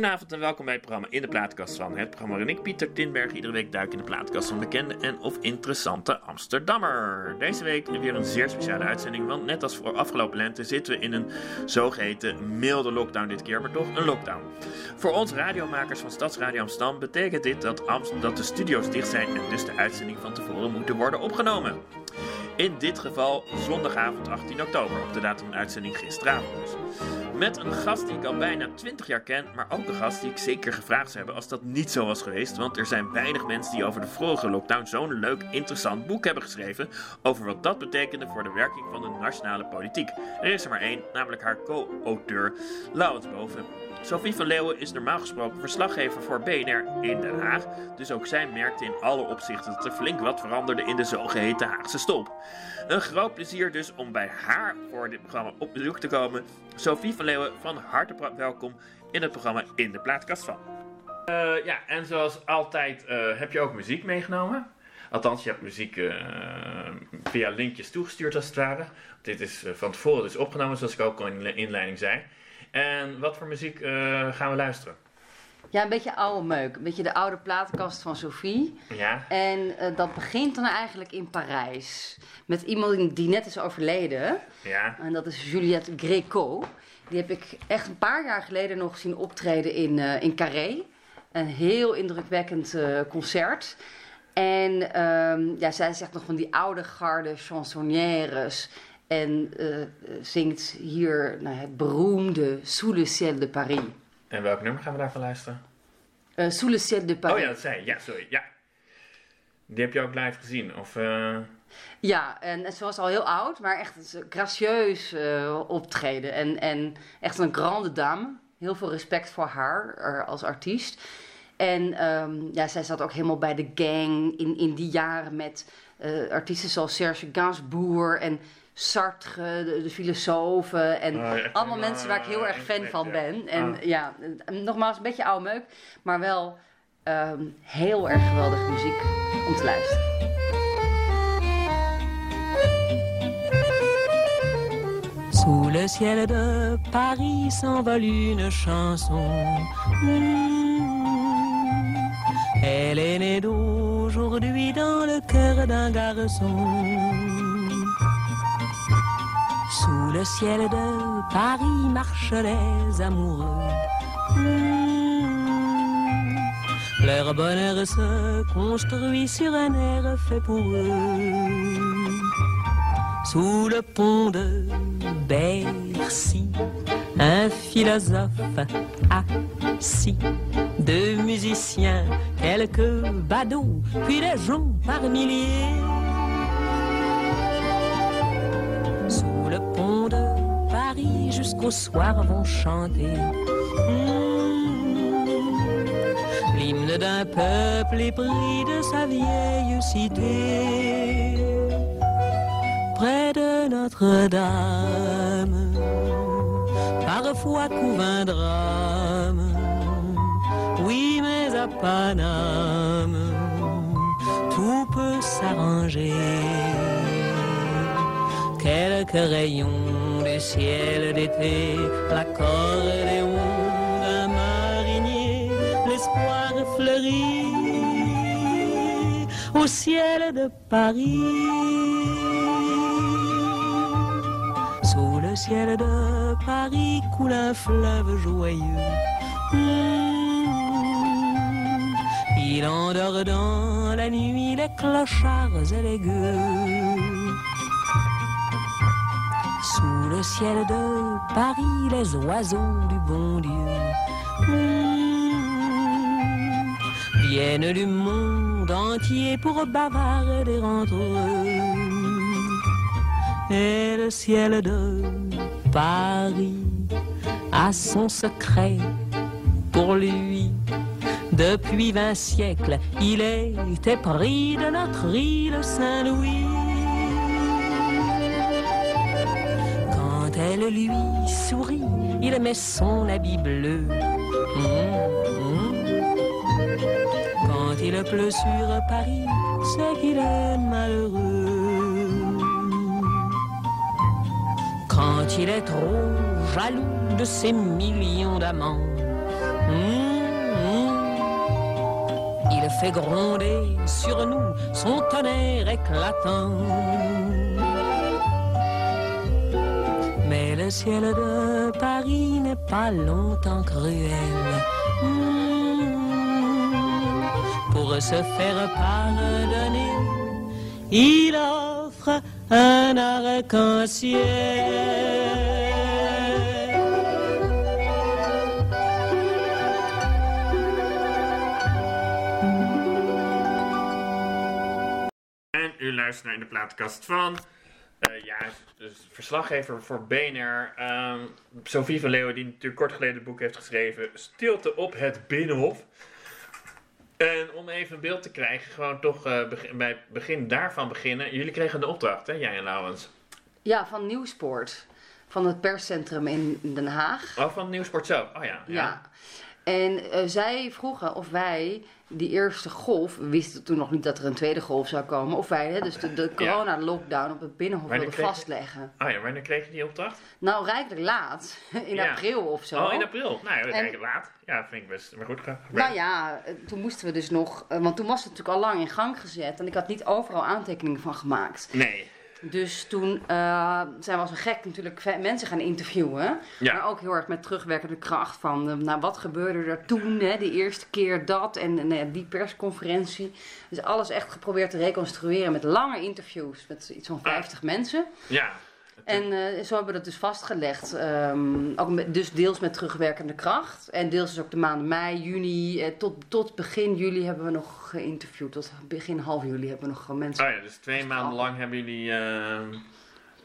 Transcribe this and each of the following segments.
Goedenavond en welkom bij het programma In de Plaatkast van. Het programma waarin ik, Pieter Tinberg, iedere week duik in de plaatkast van bekende en of interessante Amsterdammer. Deze week weer een zeer speciale uitzending, want net als voor afgelopen lente zitten we in een zogeheten milde lockdown dit keer, maar toch een lockdown. Voor ons radiomakers van Stadsradio Amsterdam betekent dit dat, dat de studio's dicht zijn en dus de uitzending van tevoren moeten worden opgenomen. In dit geval zondagavond 18 oktober, op de datum van uitzending gisteravond. Met een gast die ik al bijna 20 jaar ken, maar ook een gast die ik zeker gevraagd zou hebben als dat niet zo was geweest. Want er zijn weinig mensen die over de vorige lockdown zo'n leuk, interessant boek hebben geschreven over wat dat betekende voor de werking van de nationale politiek. Er is er maar één, namelijk haar co-auteur, Laurens Boven. Sophie van Leeuwen is normaal gesproken verslaggever voor BNR in Den Haag. Dus ook zij merkte in alle opzichten dat er flink wat veranderde in de zogeheten Haagse stolp. Een groot plezier dus om bij haar voor dit programma op bezoek te komen. Sophie van Leeuwen, van harte welkom in het programma In de Plaatkast van. Uh, ja, en zoals altijd uh, heb je ook muziek meegenomen. Althans, je hebt muziek uh, via linkjes toegestuurd als het ware. Dit is van tevoren dus opgenomen, zoals ik ook al in de inleiding zei. En wat voor muziek gaan we luisteren? Ja, een beetje oude meuk. Een beetje de oude platenkast van Sophie. Ja. En uh, dat begint dan eigenlijk in Parijs. Met iemand die net is overleden. Ja. En dat is Juliette Greco. Die heb ik echt een paar jaar geleden nog zien optreden in, uh, in Carré. Een heel indrukwekkend uh, concert. En um, ja, zij zegt nog van die oude garde chansonnières. En zingt hier nou, het beroemde Sous le ciel de Paris. En welk nummer gaan we daarvan luisteren? Uh, Sous le ciel de Paris. Oh ja, dat zei je. Ja, sorry. Ja. Die heb je ook live gezien? Of, uh... Ja, en ze was al heel oud, maar echt een gracieus optreden. En, en echt een grande dame. Heel veel respect voor haar als artiest. En um, ja, zij zat ook helemaal bij de gang in, in die jaren met uh, artiesten zoals Serge Gainsbourg en Sartre, de, de filosofen en Oh, ja, allemaal maar, mensen waar ik heel erg fan van ben. En Ah. ja, eh, nogmaals, een beetje oude meuk, maar wel ehm, heel erg geweldige muziek om te luisteren. Sous le ciel de Paris s'envole une chanson. Mmh. Elle est née d'aujourd'hui dans le cœur d'un garçon. Sous le ciel de Paris marchent les amoureux. Mmh. Leur bonheur se construit sur un air fait pour eux. Sous le pont de Bercy, un philosophe assis, deux musiciens, quelques badauds, puis des gens par milliers. Le pont de Paris, jusqu'au soir vont chanter. Mmh, L'hymne d'un peuple épris de sa vieille cité près de Notre-Dame. Parfois couvre un drame, oui, mais à Paname, tout peut s'arranger. Quelques rayons du ciel d'été, l'accordéon d'un marinier, l'espoir fleurit au ciel de Paris. Sous le ciel de Paris coule un fleuve joyeux. Il endort dans la nuit les clochards et les gueux. Sous le ciel de Paris, les oiseaux du bon Dieu mmh, viennent du monde entier pour bavarder entre eux. Et le ciel de Paris a son secret pour lui. Depuis vingt siècles, il était pris de notre île Saint-Louis. Lui sourit, il met son habit bleu. Mmh, Quand il pleut sur Paris, c'est qu'il est malheureux. Quand il est trop jaloux de ses millions d'amants, Il fait gronder sur nous son tonnerre éclatant. Le ciel de Paris n'est pas longtemps cruel. Mmh. Pour se faire pardonner, il offre un arc-en-ciel. En u luistert naar de plaatkast van. Eh, ja, dus verslaggever voor BNR. ehm Sophie van Leeuwen, die natuurlijk kort geleden het boek heeft geschreven. Stilte op het Binnenhof. En om even een beeld te krijgen, gewoon toch eh, beg- bij het begin daarvan beginnen. Jullie kregen de opdracht, hè, jij en Laurens? Ja, van Nieuwsport. Van het perscentrum in Den Haag. Oh, van Nieuwsport zelf. Oh ja. Ja. En eh, zij vroegen of wij die eerste golf, we wisten toen nog niet dat er een tweede golf zou komen, of wij hè, dus de, de corona-lockdown op het binnenhof wilden kreeg- vastleggen. Oh ja, wanneer kreeg je die opdracht? Nou, rijkelijk laat, in Ja. april of zo. Oh, in april. Nou ja, ik laat. Ja, vind ik best. Maar goed. ga- Nou ja, eh, toen moesten we dus nog, eh, want toen was het natuurlijk al lang in gang gezet en ik had niet overal aantekeningen van gemaakt. Nee. Dus toen eh, zijn we als een gek natuurlijk mensen gaan interviewen. Ja. Maar ook heel erg met terugwerkende kracht van, eh, nou wat gebeurde er toen, hè, de eerste keer dat en, eh, die persconferentie. Dus alles echt geprobeerd te reconstrueren met lange interviews met iets van 50 mensen. Ja. En eh, zo hebben we dat dus vastgelegd. ehm, ook met- dus deels met terugwerkende kracht. En deels dus ook de maanden mei, juni. eh, tot, tot begin juli hebben we nog geïnterviewd. Tot begin half juli hebben we nog gewoon mensen. Oh ja, dus twee maanden lang hebben jullie, eh,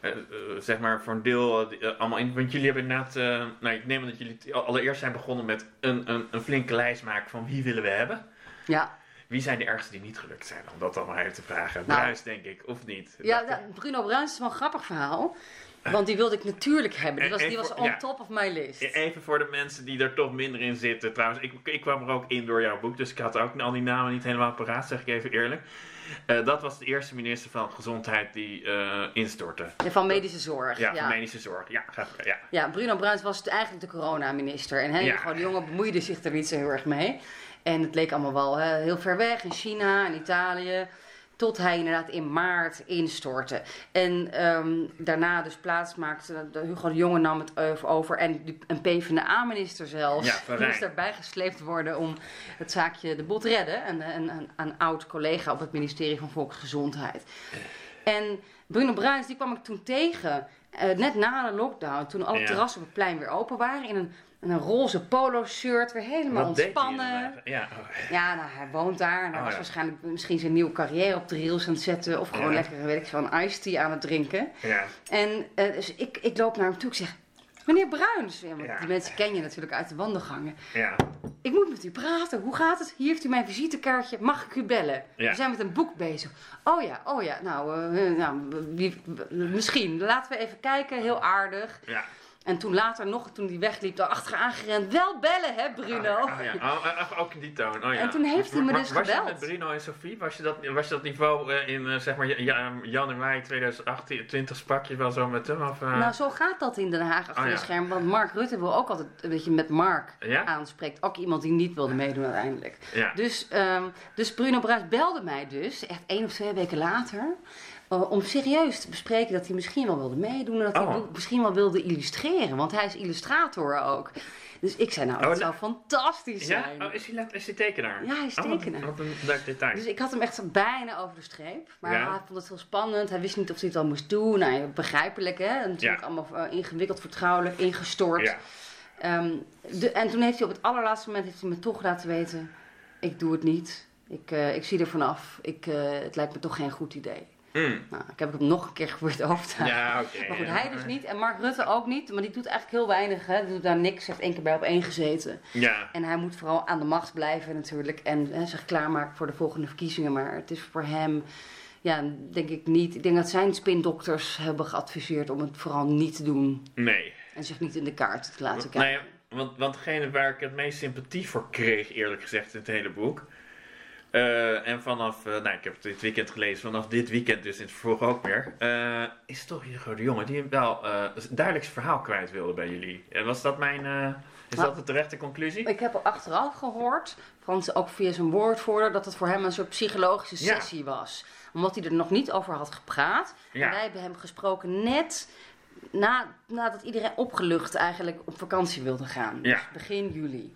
eh, zeg maar, voor een deel allemaal in. Want jullie hebben inderdaad, nou, ik neem aan dat jullie allereerst zijn begonnen met een, een, een flinke lijst maken van wie willen we hebben. Ja, Wie zijn de ergste die niet gelukt zijn? Om dat allemaal even te vragen. Nou. Bruis, denk ik, of niet? ja Dat- nou, Bruno Bruins is wel een grappig verhaal. Want die wilde ik natuurlijk hebben. Die was, die was on Ja. top of my list. Even voor de mensen die er toch minder in zitten. Trouwens, ik, ik kwam er ook in door jouw boek, dus ik had ook al die namen niet helemaal paraat, zeg ik even eerlijk. Eh, dat was de eerste minister van Gezondheid die eh, instortte. Ja, Van medische zorg. Ja, Ja, van medische zorg. Ja, voor- ja. Ja, Bruno Bruins was het eigenlijk de coronaminister. En hè, Ja. gewoon, de jongen bemoeide zich er niet zo heel erg mee. En het leek allemaal wel hè, heel ver weg in China en Italië. Tot hij inderdaad in maart instortte. En ehm, daarna dus plaats maakte. de- Hugo de Jonge nam het over. En een PvdA-minister zelfs. Ja, moest erbij gesleept worden om het zaakje de boel te redden. Een, een, een, een oud collega op het ministerie van Volksgezondheid. En Bruno Bruins, die kwam ik toen tegen. eh, net na de lockdown, toen alle Ja. terrassen op het plein weer open waren. In een, een roze polo-shirt, weer helemaal Wat hij ontspannen. Ja, oh. Ja, nou, hij woont daar. En hij Oh, was ja. waarschijnlijk misschien zijn nieuwe carrière op de rails aan het zetten. Of gewoon Ja. lekker, weet ik veel, een iced tea aan het drinken. ja. En eh, dus ik, ik loop naar hem toe. Ik zeg, meneer Bruins. Want Ja. Die mensen ken je natuurlijk uit de wandelgangen. ja. Ik moet met u praten. Hoe gaat het? Hier heeft u mijn visitekaartje. Mag ik u bellen? Ja. We zijn met een boek bezig. Oh ja, oh ja. Nou, eh, nou wie, misschien. Laten we even kijken. Heel aardig. ja. En toen later nog, toen hij wegliep, daar achteraan gerend. Wel bellen, hè, Bruno? Oh, ja. Oh, eh, ook in die toon. Oh, ja. En toen heeft hij me dus was gebeld. je met Bruno en Sophie? Was je dat, was je dat niveau eh, in eh, zeg maar ja- ja, januari 2018, 20 sprak je wel zo met hem? Of, eh? Nou, zo gaat dat in Den Haag achter Oh, de scherm. Want Mark Rutte wil ook altijd een beetje met Mark aanspreekt. Ook iemand die niet wilde meedoen uiteindelijk. ja. Dus, ehm, dus Bruno Bruins belde mij dus, echt één of twee weken later, om serieus te bespreken dat hij misschien wel wilde meedoen. En dat hij Oh. misschien wel wilde illustreren, want hij is illustrator ook. Dus ik zei, nou, dat Oh, zou fantastisch ja? zijn. Oh, is hij, is hij tekenaar? Ja, hij is Oh, wat- tekenaar. Wat een leuk detail. Dus ik had hem echt zo bijna over de streep. Maar Ja. hij vond het heel spannend. Hij wist niet of hij het al moest doen. Nou, begrijpelijk hè. En natuurlijk Ja. allemaal eh, ingewikkeld, vertrouwelijk, ingestort. ja. De, en toen heeft hij op het allerlaatste moment heeft hij me toch laten weten: ik doe het niet. Ik, eh, ik zie er vanaf. Ik, eh, het lijkt me toch geen goed idee. Mm. Nou, ik heb hem nog een keer geprobeerd over te halen. Ja, oké. Maar goed, hij dus niet en Mark Rutte ook niet. Maar die doet eigenlijk heel weinig. Hè. Die doet daar niks. Heeft één keer bij op één gezeten. Ja. En hij moet vooral aan de macht blijven natuurlijk. En hè, zich klaarmaken voor de volgende verkiezingen. Maar het is voor hem, ja, denk ik niet. Ik denk dat zijn spindokters hebben geadviseerd om het vooral niet te doen. Nee. En zich niet in de kaart te laten kijken. Nee, want, want degene waar ik het meest sympathie voor kreeg, eerlijk gezegd, in het hele boek, Eh, en vanaf, eh, nou ik heb het dit weekend gelezen, vanaf dit weekend dus in het vervolg ook weer, eh, is toch Hugo de Jonge die wel een duidelijk verhaal kwijt wilde bij jullie. En was dat mijn, is Nou, dat de terechte conclusie? Ik heb achteraf gehoord, Frans ook via zijn woordvoerder, dat het voor hem een soort psychologische Ja. sessie was. Omdat hij er nog niet over had gepraat. Ja. En wij hebben hem gesproken net na, nadat iedereen opgelucht eigenlijk op vakantie wilde gaan. Ja. Dus begin juli.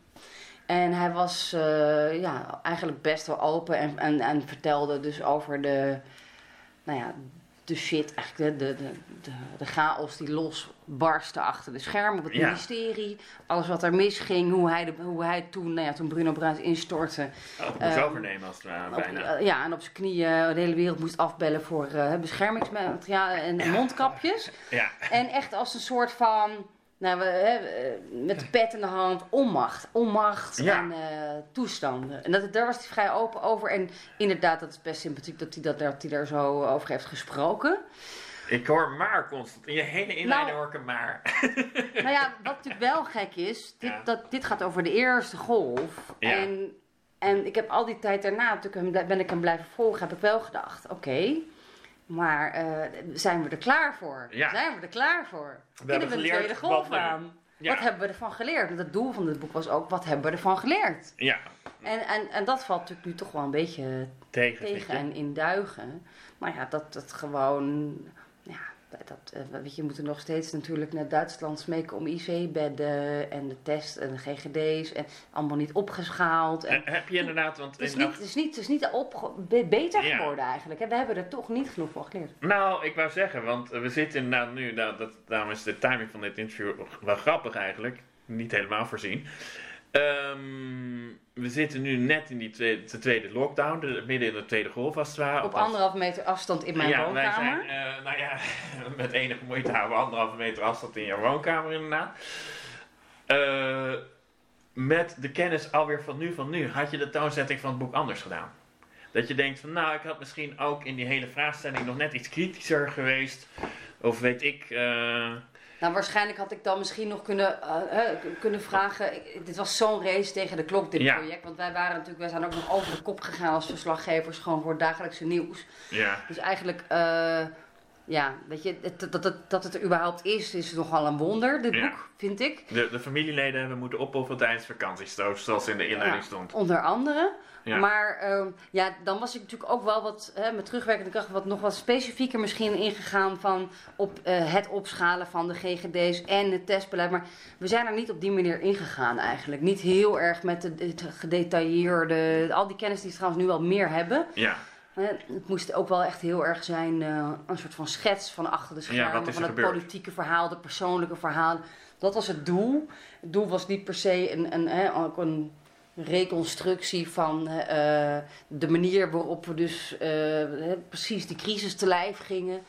En hij was eh, ja, eigenlijk best wel open en, en, en vertelde dus over de, nou ja, de shit, eigenlijk de, de, de, de, chaos die losbarstte achter de schermen op het Ja. ministerie. Alles wat er misging, hoe hij, de, hoe hij toen, nou ja, toen Bruno Bruins instortte. Oh, het moest Ehm, overnemen als het ware, Op- bijna. eh, ja, en op zijn knieën de hele wereld moest afbellen voor eh beschermingsmateriaal en mondkapjes. Ja, En echt als een soort van, nou, we, hè, eh, met de pet in de hand, onmacht. Onmacht Ja. en eh, toestanden. En dat, daar was hij vrij open over. En inderdaad, dat is best sympathiek dat hij, dat, dat hij daar zo over heeft gesproken. ik hoor maar constant. In je hele inleiding Nou- hoor ik een maar. nou ja, wat natuurlijk wel gek is, dit, Ja. dat, dit gaat over de eerste golf. Ja. En, en ik heb al die tijd daarna, natuurlijk ben ik hem blijven volgen, heb ik wel gedacht, oké, maar eh, zijn we er klaar voor? Ja. Zijn we er klaar voor? hebben Kunnen we de tweede golf wat we- aan? Ja. Wat hebben we ervan geleerd? Want het doel van dit boek was ook, wat hebben we ervan geleerd? Ja, En, en, en dat valt natuurlijk nu toch wel een beetje tegen. tegen en in duigen. Maar ja, dat het gewoon. Dat, eh, weet je, we moeten nog steeds natuurlijk naar Duitsland smeken om IC-bedden en de test en de GGD's en allemaal niet opgeschaald. En heb je inderdaad, want het, is niet, het, is niet, het is niet beter Ja. geworden eigenlijk. hè. We hebben er toch niet genoeg van geleerd. Nou, ik wou zeggen, want we zitten inderdaad nu, nou, dat, daarom is de timing van dit interview wel grappig eigenlijk. Niet helemaal voorzien. Ehm, we zitten nu net in die tweede, de tweede lockdown, de- midden in de tweede golf als het ware. Op anderhalf meter afstand in mijn ja, wij woonkamer. zijn, eh, nou ja, met enige moeite houden we anderhalve meter afstand in jouw woonkamer inderdaad. Eh, met de kennis alweer van nu van nu, had je de toonzetting van het boek anders gedaan? Dat je denkt van, nou, ik had misschien ook in die hele vraagstelling nog net iets kritischer geweest. Of weet ik, eh, Nou, waarschijnlijk had ik dan misschien nog kunnen, eh, kunnen vragen. ik- dit was zo'n race tegen de klok, dit Ja. project. Want wij waren natuurlijk, wij zijn ook nog over de kop gegaan als verslaggevers, gewoon voor het dagelijkse nieuws. ja. Dus eigenlijk, eh, ja, weet je, dat, dat, dat het er überhaupt is, is nogal een wonder, dit Ja. boek, vind ik. De, de familieleden hebben moeten opofferen tijdens vakanties, zoals in de inleiding Ja, stond. Onder andere. Ja. Maar ehm, ja, dan was ik natuurlijk ook wel wat, hè, met terugwerkende kracht, wat nog wat specifieker misschien ingegaan van op eh, het opschalen van de GGD's en het testbeleid. Maar we zijn er niet op die manier ingegaan eigenlijk. Niet heel erg met de, het gedetailleerde, al die kennis die ze trouwens nu al meer hebben. Ja, Het moest ook wel echt heel erg zijn, eh, een soort van schets van achter de schermen, er van het gebeurd? politieke verhaal, de persoonlijke verhaal. Dat was het doel. Het doel was niet per se een, een, ook een reconstructie van eh, de manier waarop we dus eh, precies die crisis te lijf gingen.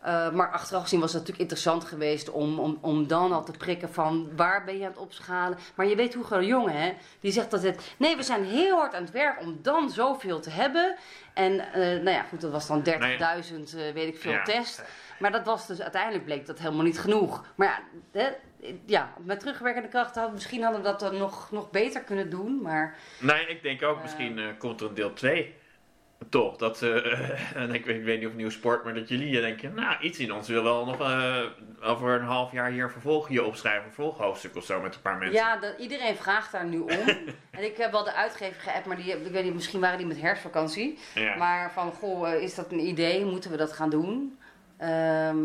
Eh, maar achteraf gezien was het natuurlijk interessant geweest om, om, om dan al te prikken van waar ben je aan het opschalen. Maar je weet hoe jongen, hè? Die zegt dat het. Nee, we zijn heel hard aan het werk om dan zoveel te hebben. En nou ja, goed, dat was dan 30.000, eh, weet ik veel, Ja. test. Maar dat was dus uiteindelijk bleek dat helemaal niet genoeg. Maar ja, ja met terugwerkende kracht hadden misschien hadden we dat dan nog, nog beter kunnen doen. Maar Nee, ik denk ook, misschien eh, komt er een deel 2. Toch, dat, eh, en ik, weet- ik weet niet of nieuw sport, maar dat jullie denken, nou, iets in ons wil wel nog eh, over een half jaar hier een vervolgje opschrijven, een vervolghoofdstuk of zo met een paar mensen. Ja, dat, iedereen vraagt daar nu om. en ik heb wel de uitgever geappt, maar die, ik weet niet, misschien waren die met herfstvakantie. Ja. Maar van, goh, eh, is dat een idee? Moeten we dat gaan doen? Ehm,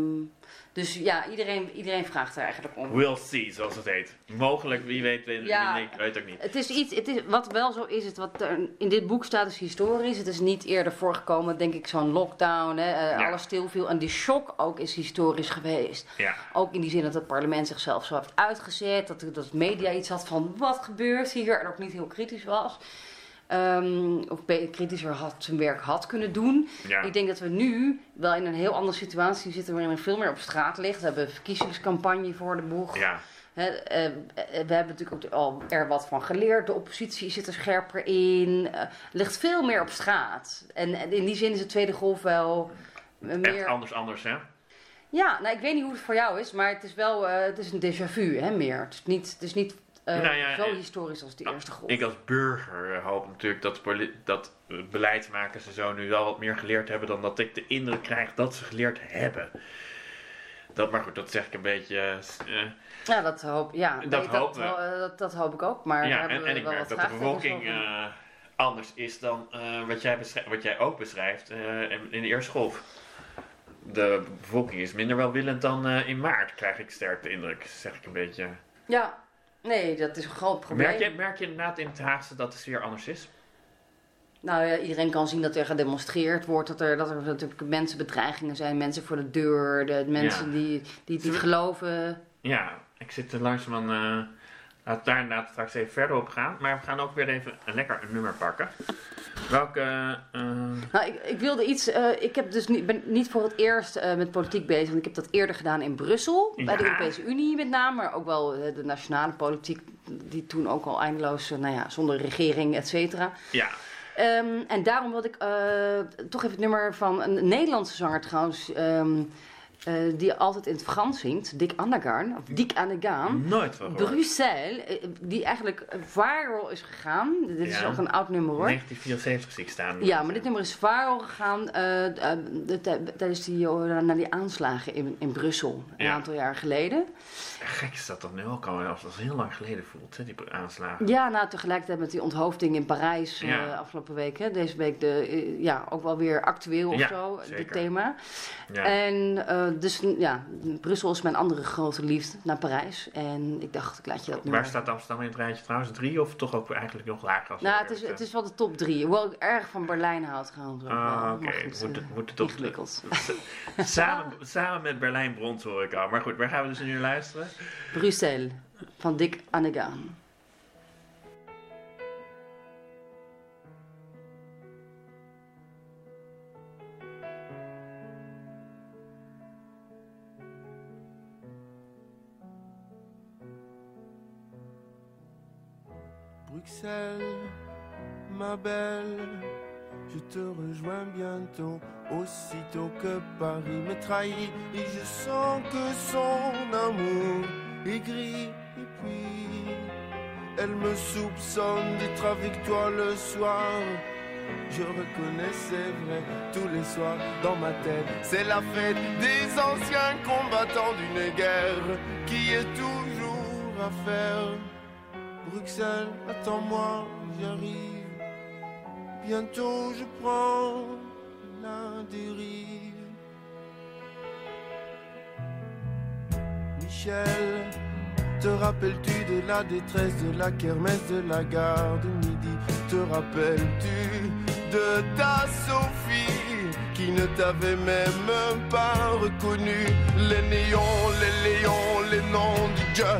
dus ja, iedereen, iedereen vraagt er eigenlijk om. We'll see, zoals het heet. Mogelijk, wie weet, weet, Ja. ik weet ook niet. Het is iets, het is, wat wel zo is, het wat er in dit boek staat is historisch. Het is niet eerder voorgekomen, denk ik, zo'n lockdown, hè, eh, Ja. alles stilviel. En die shock ook is historisch geweest. Ja, Ook in die zin dat het parlement zichzelf zo heeft uitgezet. Dat, dat de media iets had van wat gebeurt hier. En ook niet heel kritisch was. Ehm, of kritischer had, zijn werk had kunnen doen. ja. Ik denk dat we nu wel in een heel andere situatie zitten. Waarin er veel meer op straat ligt. We hebben een verkiezingscampagne voor de boeg. ja. Eh, we hebben natuurlijk ook al er wat van geleerd. De oppositie zit er scherper in. Eh, ligt veel meer op straat. En, en in die zin is de tweede golf wel eh, Echt meer... anders, anders, hè? Ja, nou ik weet niet hoe het voor jou is, maar het is wel het is een déjà vu, hè, meer. Het is niet, het is niet Nou ja, zo eh, historisch als de eerste golf. Ik als burger eh, hoop natuurlijk dat, dat eh, beleidsmakers en zo nu wel wat meer geleerd hebben dan dat ik de indruk krijg dat ze geleerd hebben. Dat, maar goed, dat zeg ik een beetje. eh, ja, dat hoop, ja, Dat nee, dat, dat, dat hoop ik ook. Maar ja, en, ik merk dat de bevolking anders is dan wat, jij wat jij ook beschrijft in in de eerste golf. De bevolking is minder welwillend dan in maart, krijg ik sterk de indruk, zeg ik een beetje. Ja, nee, dat is een groot probleem. Merk je, merk je inderdaad in het Haagse dat de sfeer anders is? Nou ja, iedereen kan zien dat er gedemonstreerd wordt, dat er, dat er natuurlijk mensenbedreigingen zijn, mensen voor de deur, de mensen Ja. die, die het niet geloven. Ja, ik zit er langzaam aan. eh laten we daar inderdaad straks even verder op gaan. Maar we gaan ook weer even een lekker nummer pakken. Welke. eh, Nou, ik, ik wilde iets. eh, ik heb dus niet, ben niet voor het eerst eh, met politiek bezig. Want ik heb dat eerder gedaan in Brussel. Bij de. Europese Unie met name. Maar ook wel de nationale politiek. Die toen ook al eindeloos. nou ja, zonder regering, et cetera. ja, Ehm, en daarom wilde ik toch even het nummer van een Nederlandse zanger trouwens. ehm, eh, die altijd in het Frans zingt. Dick Annegarn. Of Dick Annegaan. nooit van. Bruxelles. eh, Die eigenlijk viral is gegaan. Dit is ook een oud nummer hoor. 1974 zie ik staan. Ja, maar dit nummer is viral gegaan eh, de- tij- tijdens die, naar die aanslagen in, in Brussel. Een Ja. aantal jaar geleden. Gek is dat toch nu ook al, als dat heel lang geleden voelt, hè, die aanslagen. Ja, nou tegelijkertijd met die onthoofding in Parijs Ja. afgelopen week. Hè. Deze week de, ja, ook wel weer actueel of zo, dit thema. Ja. En dus ja, Brussel is mijn andere grote liefde naar Parijs. En ik dacht, ik laat je dat nummer... Waar staat Amsterdam in het rijtje trouwens? Drie of toch ook eigenlijk nog lager? Als Nou, het is, het is wel de top drie. Hoewel ik erg van Berlijn houd ook Ah, oké. Moet eh, het- moet het ingewikkeld. samen, samen met Berlijn Brons hoor ik al. Maar goed, waar gaan we dus nu luisteren? Bruxelles van Dick Annegaan. Ma belle, je te rejoins bientôt, aussitôt que Paris me trahit, et je sens que son amour est gris, et puis elle me soupçonne d'être avec toi le soir. Je reconnais, c'est vrai, tous les soirs dans ma tête, c'est la fête des anciens combattants d'une guerre qui est toujours à faire. Bruxelles, attends-moi, j'arrive. Bientôt je prends la dérive. Michel, te rappelles-tu de la détresse de la kermesse de la gare de midi? Te rappelles-tu de ta Sophie qui ne t'avait même pas reconnu Les néons, les léons, les noms du Dieu.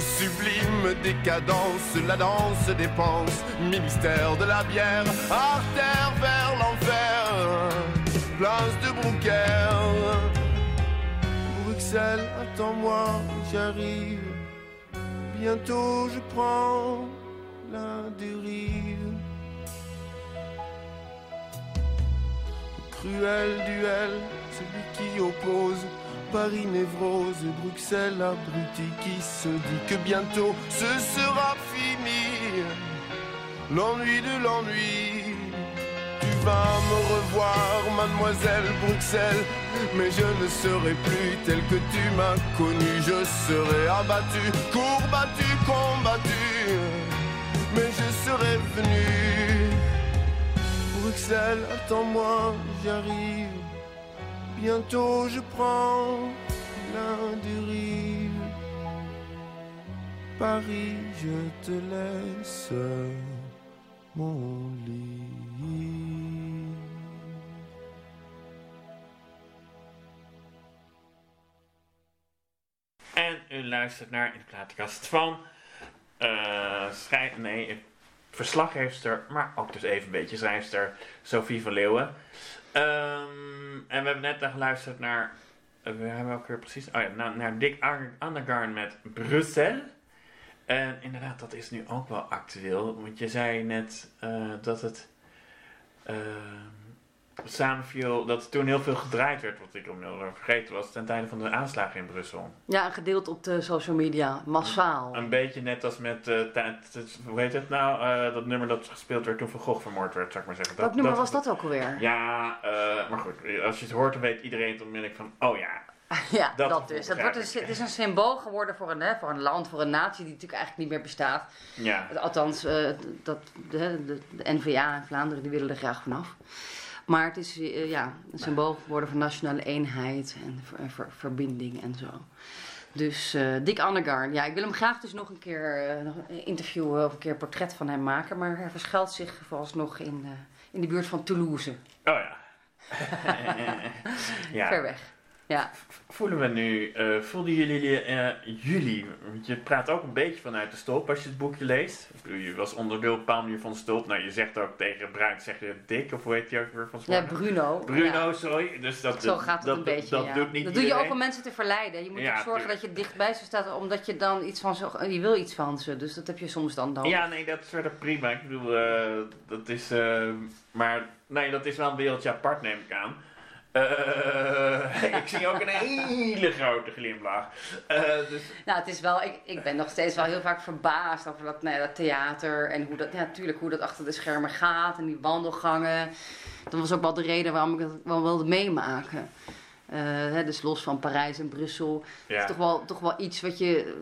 Sublime décadence, la danse des penses. Ministère de la bière, artère vers l'enfer. Place de Brouquer Bruxelles, attends-moi, j'arrive. Bientôt je prends la dérive. Cruel duel, celui qui oppose Paris névrose Bruxelles abruti qui se dit que bientôt ce sera fini. L'ennui de l'ennui. Tu vas me revoir, mademoiselle Bruxelles, mais je ne serai plus tel que tu m'as connu. Je serai abattu, courbattu, combattu, mais je serai venu. Bruxelles, attends-moi, j'arrive. Bientôt je prends la dérive. Paris, je te laisse mon lit. En u luistert naar in de plaatkast van eh schrij- nee, verslaggeefster, maar ook dus even een beetje schrijfster Sophie van Leeuwen. Ehm, en we hebben net geluisterd naar, eh, we hebben ook precies, oh ja, naar, naar Dick Annegarn met Bruxelles. En inderdaad, dat is nu ook wel actueel, want je zei net eh, dat het ehm, samenviel dat toen heel veel gedraaid werd, wat ik inmiddels vergeten was, ten tijde van de aanslagen in Brussel. Ja, gedeeld op de social media, massaal. Een beetje net als met, t- hoe heet het nou, eh, dat nummer dat gespeeld werd toen Van Gogh vermoord werd, zou ik maar zeggen. Welk nummer was dat ook alweer? Ja, eh, maar goed, als je het hoort, dan weet iedereen het onmiddellijk van, oh ja. Ja, Dat dat, dus. Het, begrijp wordt een, ik. het is een symbool geworden voor een, hè, voor een land, voor een natie die natuurlijk eigenlijk niet meer bestaat. Ja, Althans, dat, de, de, de NVA in Vlaanderen die willen er graag vanaf. Maar het is eh, ja, een symbool geworden van nationale eenheid en ver- ver- verbinding en zo. Dus eh, Dick Annegaard, ja, ik wil hem graag dus nog een keer eh, interviewen of een keer een portret van hem maken. Maar hij verschuilt zich vooralsnog in, in de buurt van Toulouse, oh ja. ja. ver weg. Ja, Voelen we nu, eh, voelden jullie eh, jullie, want je praat ook een beetje vanuit de stulp als je het boekje leest. Ik bedoel, je was onderdeel op een bepaalde manier van de stulp. Nou, je zegt ook tegen Bruin, zeg je dik, of hoe heet je ook weer van ja? Bruno. Bruno, ja. sorry. Dus dat, Zo gaat het dat, een dat- beetje. Dat, ja. doet niet dat doe je ook om mensen te verleiden. Je moet Ja, ook zorgen tuurlijk. dat je dichtbij ze staat, omdat je dan iets van ze, je wil iets van ze. Dus dat heb je soms dan nodig. Ja, nee, dat is verder prima. Ik bedoel, eh, dat is, maar nee, dat is wel een wereldje apart, neem ik aan. Eh, ik zie ook een hele grote glimlach. Eh, dus, Nou, het is wel, ik, ik ben nog steeds wel heel vaak verbaasd over dat, nou ja, dat theater en hoe dat, ja, natuurlijk hoe dat achter de schermen gaat en die wandelgangen. Dat was ook wel de reden waarom ik het wel wilde meemaken. Eh, hè, dus los van Parijs en Brussel. Het is toch wel, toch wel iets wat je,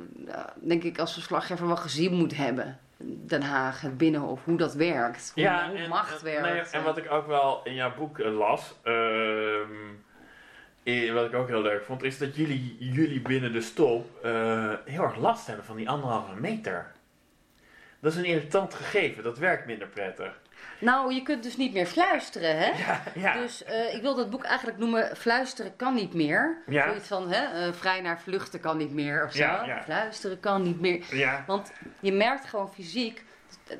denk ik, als verslaggever wel gezien moet hebben. Den Haag, het Binnenhof, hoe dat werkt. Hoe, hoe macht en, werkt. nee, en wat ik ook wel in jouw boek eh, las, ehm, eh, wat ik ook heel leuk vond, is dat jullie, jullie binnen de stop eh, heel erg last hebben van die anderhalve meter. Dat is een irritant gegeven, dat werkt minder prettig. Nou, je kunt dus niet meer fluisteren, hè? Ja, ja. Dus eh, ik wil dat boek eigenlijk noemen Fluisteren kan niet meer. Ja. Zoiets van, hè, eh, vrij naar vluchten kan niet meer of zo. Ja, ja. Fluisteren kan niet meer. ja. Want je merkt gewoon fysiek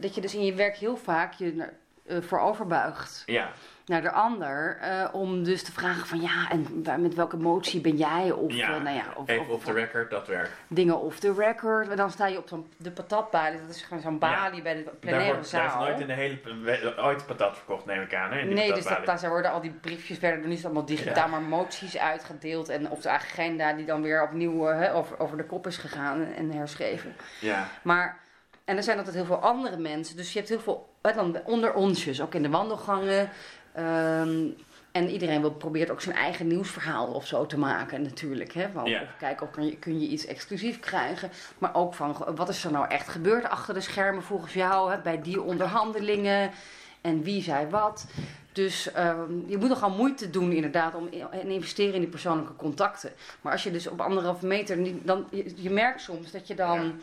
dat je dus in je werk heel vaak je naar, eh, vooroverbuigt ja. Naar de ander. eh, om dus te vragen van, ja, en met welke emotie ben jij? Of, Ja, eh, nou ja, of, Even of- off the record, dat werkt. dingen off the record. En dan sta je op zo'n de patatbalie. Dat is gewoon zo'n balie bij de Daar, plenaire wordt, daar is zaal. nooit in de hele ooit patat verkocht, neem ik aan. Hè, Nee, dus dat, daar worden al die briefjes werden er niet allemaal digitaal, maar moties uitgedeeld. En op de agenda die dan weer opnieuw eh, over, over de kop is gegaan en herschreven. Ja, Maar, en er zijn altijd heel veel andere mensen. Dus je hebt heel veel dan onder onsjes, ook in de wandelgangen. Ehm, en iedereen wil, probeert ook zijn eigen nieuwsverhaal of zo te maken natuurlijk. Hè? Van, Ja. Of kijken of kun je, kun je iets exclusief krijgen. Maar ook van wat is er nou echt gebeurd achter de schermen volgens jou hè, bij die onderhandelingen. En wie zei wat. Dus ehm, je moet nogal moeite doen inderdaad om en investeren in die persoonlijke contacten. Maar als je dus op anderhalve meter, niet, dan, je, je merkt soms dat je, dan,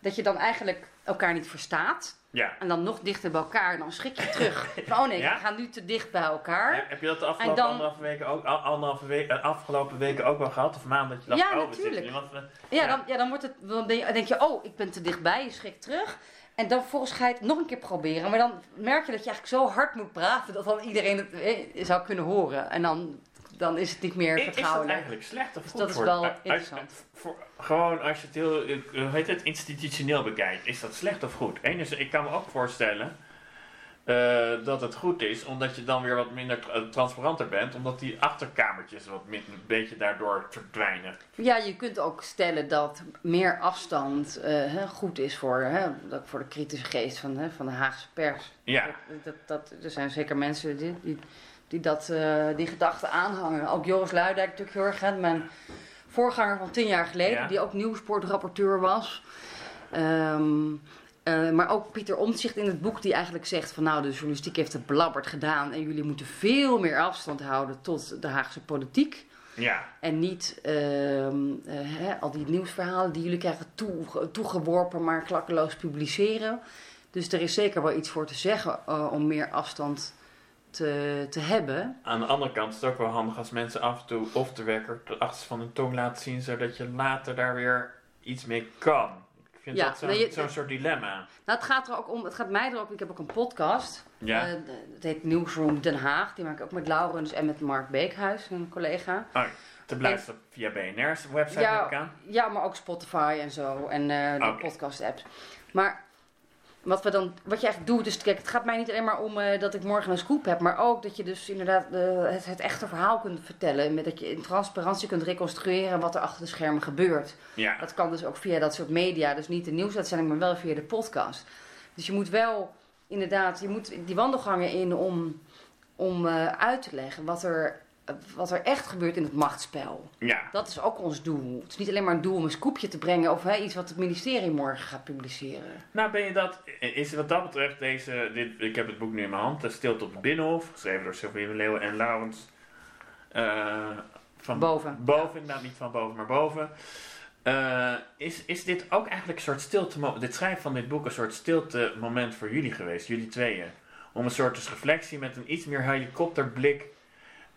dat je dan eigenlijk elkaar niet verstaat. Ja. En dan nog dichter bij elkaar. En dan schrik je terug. Van, oh nee, Ja? we gaan nu te dicht bij elkaar. Heb, heb je dat de afgelopen, dan- anderhalve weken ook, al- anderhalve we- eh, afgelopen weken ook wel gehad? Of maanden dat je dacht, Ja, oh, zitten natuurlijk. Ja, Ja. dan, ja, dan, wordt het, dan denk je, oh, ik ben te dichtbij. Je schrikt terug. En dan volgens ga je het nog een keer proberen. Maar dan merk je dat je eigenlijk zo hard moet praten dat dan iedereen het eh, zou kunnen horen. En dan, dan is het niet meer Is, is dat vertrouwelijk. eigenlijk slecht of Dus goed dat is voor- wel uit- interessant. voor, gewoon als je het heel, eh, hoe heet het, institutioneel bekijkt, is dat slecht of goed? Eén is, ik kan me ook voorstellen eh, dat het goed is, omdat je dan weer wat minder tra- eh, transparanter bent, omdat die achterkamertjes wat een beetje daardoor verdwijnen. Ja, je kunt ook stellen dat meer afstand eh, goed is voor, hè, dat- voor de kritische geest van, van de Haagse pers. Ja, Dat, dat, dat- er zijn zeker mensen die, die, die dat, eh, die gedachten aanhangen. Ook Joris Luidijk natuurlijk heel erg. Hè, mijn voorganger van tien jaar geleden, Ja. die ook nieuwsportrapporteur was. Ehm, eh, maar ook Pieter Omtzigt in het boek die eigenlijk zegt van nou de journalistiek heeft het belabberd gedaan en jullie moeten veel meer afstand houden tot de Haagse politiek. ja, En niet ehm, eh, hè, al die nieuwsverhalen die jullie krijgen toe, toegeworpen, maar klakkeloos publiceren. Dus er is zeker wel iets voor te zeggen om meer afstand te, te hebben. Aan de andere kant is het ook wel handig als mensen af en toe of de wekker de achterste van hun tong laten zien, zodat je later daar weer iets mee kan. Ik vind Ja, dat zo'n nee, zo'n soort dilemma. Nou, het gaat er ook om, het gaat mij er ook, ik heb ook een podcast. Ja? Eh, het heet Newsroom Den Haag. Die maak ik ook met Laurens en met Mark Beekhuis, een collega. Oh, te beluisteren via BNR's website ik Ja, aan. ja, maar ook Spotify en zo. En eh, de podcast apps. Maar wat, we dan, wat je eigenlijk doet, dus kijk, het gaat mij niet alleen maar om eh, dat ik morgen een scoop heb, maar ook dat je dus inderdaad eh, het, het echte verhaal kunt vertellen. Met dat je in transparantie kunt reconstrueren wat er achter de schermen gebeurt. Ja. Dat kan dus ook via dat soort media, dus niet de nieuwsuitzending, maar wel via de podcast. Dus je moet wel inderdaad, je moet die wandelgangen in om, om eh, uit te leggen wat er, wat er echt gebeurt in het machtsspel. Ja. Dat is ook ons doel. Het is niet alleen maar een doel om een scoopje te brengen of hè, iets wat het ministerie morgen gaat publiceren. Nou, ben je dat, is wat dat betreft deze, dit, ik heb het boek nu in mijn hand, De Stilte op de Binnenhof, geschreven door Sylvie Leeuwen en Laurens. eh, van Boven. Boven, inderdaad, niet van boven, maar boven. Eh, is, is dit ook eigenlijk een soort stilte, dit schrijven van dit boek, een soort stilte moment voor jullie geweest, jullie tweeën? Om een soort dus reflectie met een iets meer helikopterblik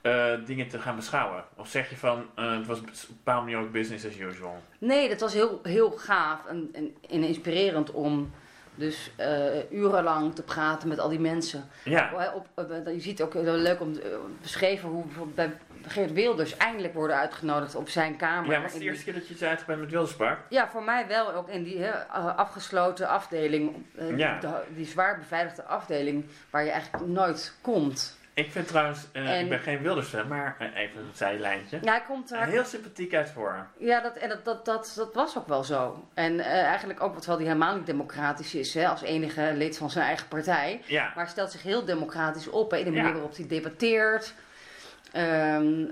eh, dingen te gaan beschouwen? Of zeg je van, eh, het was op een bepaalde manier ook business as usual? Nee, dat was heel, heel gaaf en, en, en inspirerend om dus eh, urenlang te praten met al die mensen. Ja, Op, op, je ziet ook heel leuk om beschreven hoe bij Geert Wilders eindelijk worden uitgenodigd op zijn kamer. ja maar het de die- eerste keer dat je iets uitgebreid met Wildersprak. Ja, voor mij wel ook in die afgesloten afdeling, Ja. de- die zwaar beveiligde afdeling, waar je eigenlijk nooit komt. Ik vind trouwens, eh, En- ik ben geen Wilders-fan, maar eh, even een zijlijntje. Ja, hij komt daar. Heel sympathiek uit voor. Ja, dat, en dat, dat, dat, dat was ook wel zo. En eh, eigenlijk ook, terwijl hij helemaal niet democratisch is, hè, als enige lid van zijn eigen partij. Ja, Maar stelt zich heel democratisch op, hè, in de manier Ja. waarop hij debatteert. Ehm,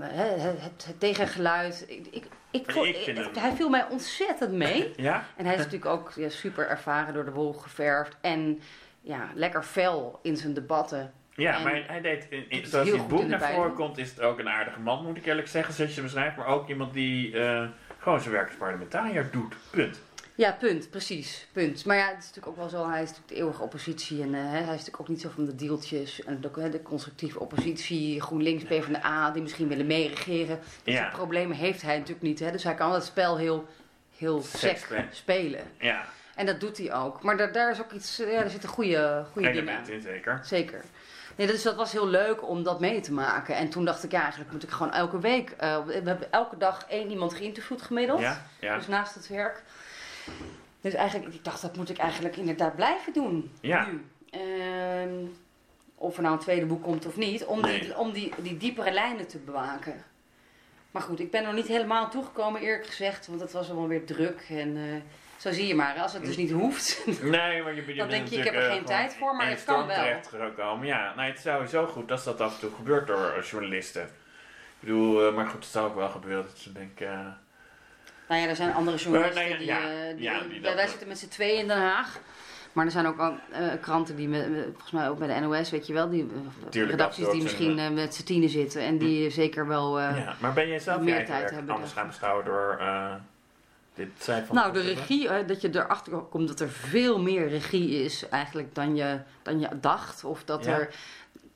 hè, het, het, het tegengeluid. Ik, ik, ik, vond- hij viel mij ontzettend mee. ja? En hij is natuurlijk ook ja, super ervaren door de wol geverfd. En ja, lekker fel in zijn debatten. Ja, En maar hij deed, in, in, zoals in het boek naar voren komt, is het ook een aardige man, moet ik eerlijk zeggen, zoals je hem beschrijft. Maar ook iemand die eh, gewoon zijn werk als parlementariër doet. Punt. Ja, punt, precies. Punt. Maar ja, het is natuurlijk ook wel zo, hij is natuurlijk de eeuwige oppositie. En eh, hij is natuurlijk ook niet zo van de deeltjes. En de, de constructieve oppositie, GroenLinks, PvdA, die misschien willen meeregeren. Dat Ja. soort problemen heeft hij natuurlijk niet. Hè? Dus hij kan het spel heel, heel Sec spelen. Ja, En dat doet hij ook. Maar daar, daar is ook iets, eh, ja, er zitten goede, goede dingen element in zeker. Zeker. Nee, dus dat was heel leuk om dat mee te maken. En toen dacht ik, ja, eigenlijk moet ik gewoon elke week... eh, we hebben elke dag één iemand geïnterviewd gemiddeld. Ja, ja. Dus naast het werk. Dus eigenlijk, ik dacht, dat moet ik eigenlijk inderdaad blijven doen. Ja. Nu. Ehm, of er nou een tweede boek komt of niet. Om, die, om die, die diepere lijnen te bewaken. Maar goed, ik ben nog niet helemaal toegekomen eerlijk gezegd. Want het was allemaal weer druk. En eh, zo zie je maar, als het dus niet hoeft. Nee, maar je, je Dan denk je, ik heb er eh, geen gewoon tijd voor, maar het kan wel. terechtgekomen. Ja, nou, het is sowieso goed als dat af en toe gebeurt door eh, journalisten. Ik bedoel, eh, maar goed, het zal ook wel gebeuren. Dat ze denken, eh, Nou ja, er zijn andere journalisten nou die, ja, eh, die, ja, die wij- dat- zitten met z'n tweeën in Den Haag. Maar er zijn ook al, eh, kranten die, met, volgens mij ook bij de NOS, weet je wel, die eh, Tuurlijk, redacties die misschien eh, met z'n tienen zitten. En die zeker wel... eh, ja. Maar ben jij zelf meer tijd hebben anders gaan beschouwen door eh, dit zijn van Nou, de regie, eh, dat je erachter komt dat er veel meer regie is eigenlijk dan je, dan je dacht. Of dat Ja. er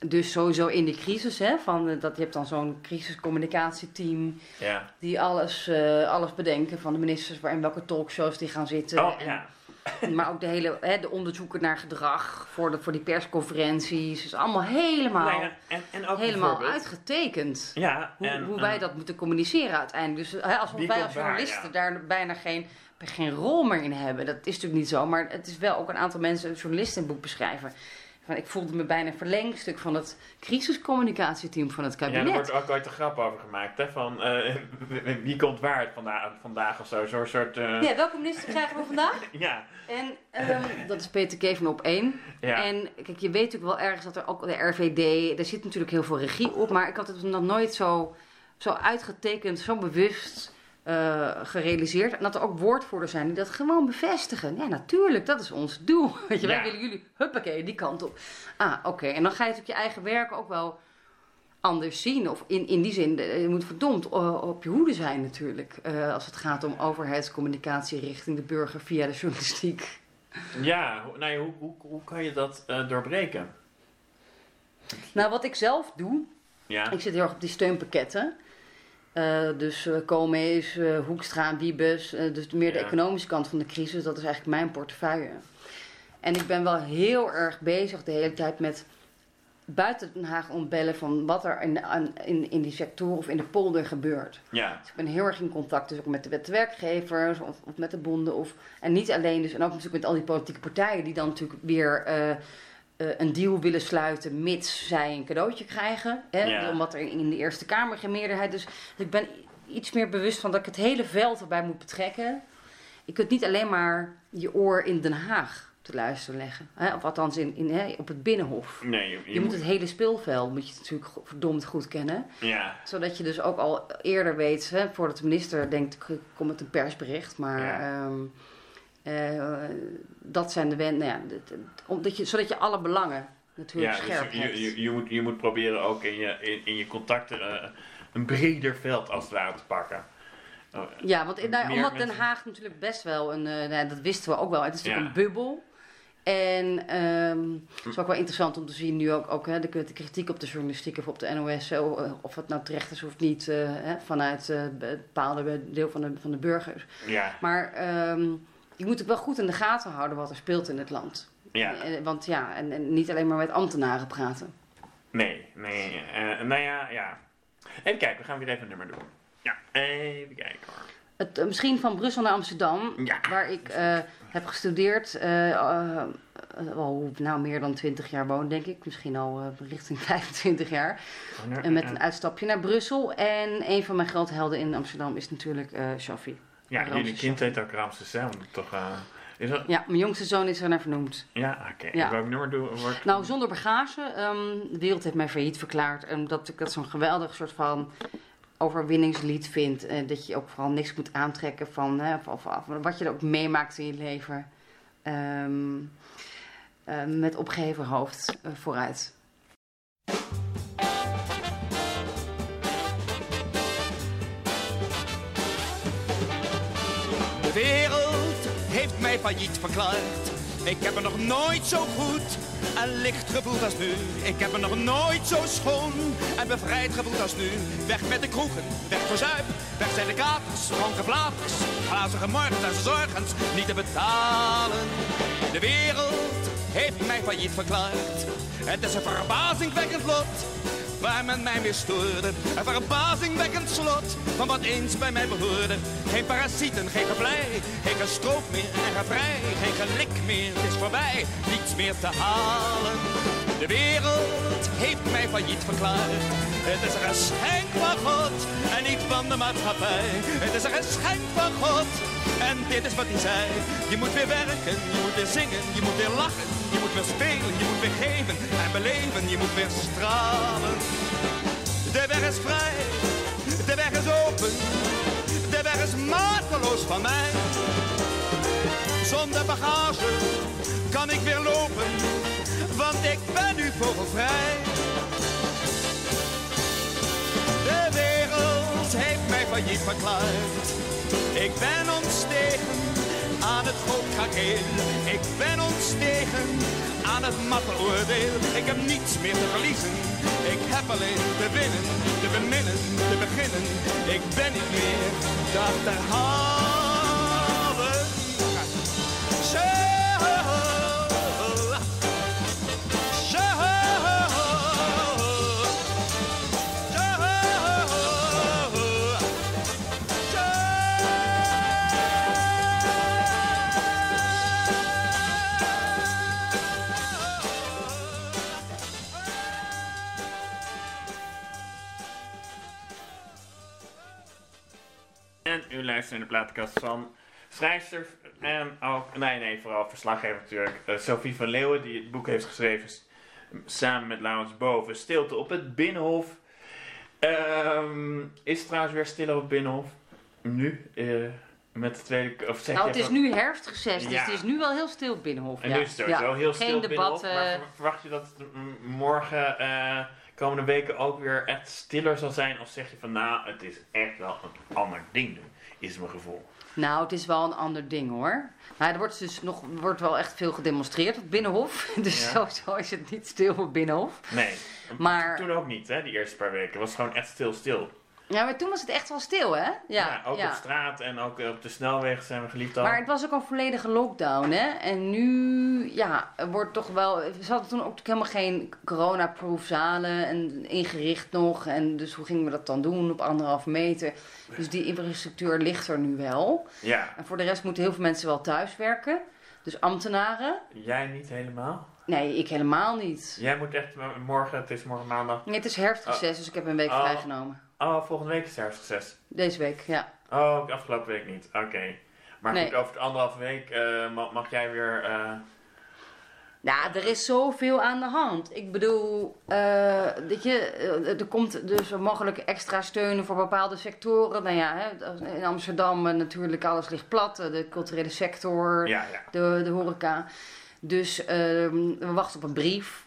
dus sowieso in de crisis, hè, van, eh, dat je hebt dan zo'n crisiscommunicatieteam Ja. die alles, eh, alles bedenken van de ministers waar in welke talkshows die gaan zitten. Oh, En- ja. Maar ook de hele hè, de onderzoeken naar gedrag voor, de, voor die persconferenties. Dus allemaal helemaal, Nou ja, en, en ook helemaal uitgetekend. Ja, Hoe, en, hoe eh, wij dat moeten communiceren uiteindelijk. Dus hè, als wij als waar, journalisten ja. daar bijna geen, geen rol meer in hebben. Dat is natuurlijk niet zo. Maar het is wel ook een aantal mensen, journalisten in het boek beschrijven. Van, ik voelde me bijna verlengstuk van het crisiscommunicatieteam van het Ja, kabinet. er wordt ook ooit een grap over gemaakt, hè, van eh, wie komt waar vandaag, vandaag of zo, zo'n soort... eh, Ja, welke minister krijgen we vandaag? ja, En ehm, dat is Peter Keven op één. ja. En kijk, je weet natuurlijk wel ergens dat er ook de RVD, er zit natuurlijk heel veel regie op, maar ik had het nog nooit zo, zo uitgetekend, zo bewust eh, gerealiseerd. En dat er ook woordvoerders zijn die dat gewoon bevestigen. Ja, natuurlijk, dat is ons doel. Weet je, Ja. wij willen jullie, huppakee, die kant op. Ah, oké. En dan ga je natuurlijk je eigen werk ook wel anders zien. Of in, in die zin, je moet verdomd eh, op je hoede zijn natuurlijk. eh, als het gaat om overheidscommunicatie richting de burger via de journalistiek. ja, hoe- nou ja, hoe, hoe, hoe kan je dat doorbreken? Nou, wat ik zelf doe, Ja, Ik zit heel erg op die steunpakketten. Eh, dus Koolmees, eh, Hoekstra, Wiebes. dus meer de Ja. economische kant van de crisis. Dat is eigenlijk mijn portefeuille. En ik ben wel heel erg bezig de hele tijd met buiten Den Haag ontbellen van wat er in, in, in die sector of in de polder gebeurt. Ja, Dus ik ben heel erg in contact dus ook met de, met de werkgevers of, of met de bonden. Of, en niet alleen dus, en ook natuurlijk met al die politieke partijen die dan natuurlijk weer eh, een deal willen sluiten mits zij een cadeautje krijgen. Hè, Ja. Omdat er in de Eerste Kamer geen meerderheid is. Dus ik ben iets meer bewust van dat ik het hele veld erbij moet betrekken. Je kunt niet alleen maar je oor in Den Haag te luisteren leggen. Hè? Of althans in, in, hè, op het Binnenhof. nee, je, Je moet het hele speelveld moet je natuurlijk verdomd goed kennen Ja, zodat je dus ook al eerder weet, hè, voordat de minister denkt, komt het een persbericht. Maar Ja. ehm, eh, dat zijn de wen, nou ja, omdat je, zodat je alle belangen natuurlijk ja scherp dus hebt. je, je, je, moet, je moet proberen ook in je, in, in je contacten eh, een breder veld als het ware te pakken. Oh, ja, want nou, omdat Den Haag natuurlijk best wel een, eh, nou, dat wisten we ook wel, het is natuurlijk Ja. een bubbel. En ehm, het is ook wel interessant om te zien nu ook, ook hè, de, de kritiek op de journalistiek of op de NOS, eh, of het nou terecht is of niet, eh, hè, vanuit eh, een bepaalde deel van de, van de burgers. ja, Maar ehm, je moet ook wel goed in de gaten houden wat er speelt in het land. ja. Eh, Want ja, en, en niet alleen maar met ambtenaren praten. Nee, nee. eh, nou ja, ja. Even kijken, we gaan weer even een nummer doen. Ja, even kijken hoor. Het, misschien van Brussel naar Amsterdam, Ja. waar ik heb gestudeerd. eh, al nou meer dan 20 jaar woon, denk ik. Misschien al richting 25 jaar. En met een uitstapje naar Brussel. En een van mijn groothelden in Amsterdam is natuurlijk Shafi. Ja, jullie kind heet ook Ramses, hè? Toch, eh, is. Ja, mijn jongste zoon is er naar vernoemd. Ja, oké. Ja. Welk nummer doen wordt... Nou, zonder bagage. ehm, de wereld heeft mij failliet verklaard. Omdat ik dat zo'n geweldig soort van overwinningslied vind. eh, dat je ook vooral niks moet aantrekken van hè, of, of, of wat je er ook meemaakt in je leven. Ehm, eh, met opgeheven hoofd vooruit. Wereld heeft mij failliet verklaard. Ik heb me nog nooit zo goed en licht gevoeld als nu. Ik heb me nog nooit zo schoon en bevrijd gevoeld als nu. Weg met de kroegen, weg voor zuip, weg zijn de kapers, dronken blaters, glazige morgens en zorgens niet te betalen. De wereld heeft mij failliet verklaard. Het is een verbazingwekkend lot waar men mij mee stoorde. Een verbazingwekkend slot van wat eens bij mij behoorde. Geen parasieten, geen geblij, geen gestroop meer en gevrij. Geen gelik meer, het is voorbij, niets meer te halen. De wereld heeft mij failliet verklaard. Het is een geschenk van God en niet van de maatschappij. Het is een geschenk van God en dit is wat hij zei. Je moet weer werken, je moet weer zingen, je moet weer lachen. Je moet weer spelen, je moet weer geven en beleven. Je moet weer stralen. De weg is vrij, de weg is open. De weg is mateloos van mij. Zonder bagage kan ik weer lopen, want ik ben nu vogelvrij. De wereld heeft mij failliet verklaard. Ik ben ontstegen aan het goudkakeel. Ik ben ontstegen aan het matte oordeel. Ik heb niets meer te verliezen. Ik heb alleen te winnen, te beminnen, te beginnen. Ik ben niet meer te achterhalen. En u luistert naar de plaatkast van schrijfster en ook, nee nee, vooral verslaggever natuurlijk, eh, Sophie van Leeuwen, die het boek heeft geschreven samen met Laurens Boven, Stilte op het Binnenhof. Ehm, is het trouwens weer stil op het Binnenhof? Nu? eh, met de tweede, of zeg Nou, het is nu herfstrecess, dus Ja. het is nu wel heel stil Binnenhof. En ja. nu is het sowieso Ja. heel Geen stil Binnenhof, debat. maar eh, ver- verwacht je dat morgen, eh, komende weken ook weer echt stiller zal zijn? Of zeg je van, nou, het is echt wel een ander ding nu, is mijn gevoel. Nou, het is wel een ander ding hoor. Maar er wordt dus nog wordt wel echt veel gedemonstreerd op Binnenhof. Dus Ja. sowieso is het niet stil op Binnenhof. Nee, Maar- toen ook niet, hè, die eerste paar weken. Het was gewoon echt stil, stil. Ja, maar toen was het echt wel stil, hè? Ja, ook op straat en ook op de snelweg zijn we geliefd al. Maar het was ook een volledige lockdown, hè? En nu, ja, er wordt toch wel... We hadden toen ook helemaal geen coronaproof zalen en ingericht nog. En dus hoe gingen we dat dan doen op anderhalve meter? Dus die infrastructuur ligt er nu wel. Ja. En voor de rest moeten heel veel mensen wel thuiswerken. Dus ambtenaren. Jij niet helemaal? Nee, ik helemaal niet. Jij moet echt morgen, het is morgen maandag. Nee, het is herfstreces, Oh. dus ik heb een week Oh. vrijgenomen. Oh, volgende week is herfstreces. Deze week, ja. Oh, afgelopen week niet. Oké. Maar Nee. goed, over de anderhalve week eh, mag, mag jij weer... eh, Ja, er is zoveel aan de hand. Ik bedoel, weet je, er komt dus mogelijk extra steun voor bepaalde sectoren. Nou ja, hè, in Amsterdam natuurlijk alles ligt plat. De culturele sector, ja, ja. de, de horeca. Dus ehm, we wachten op een brief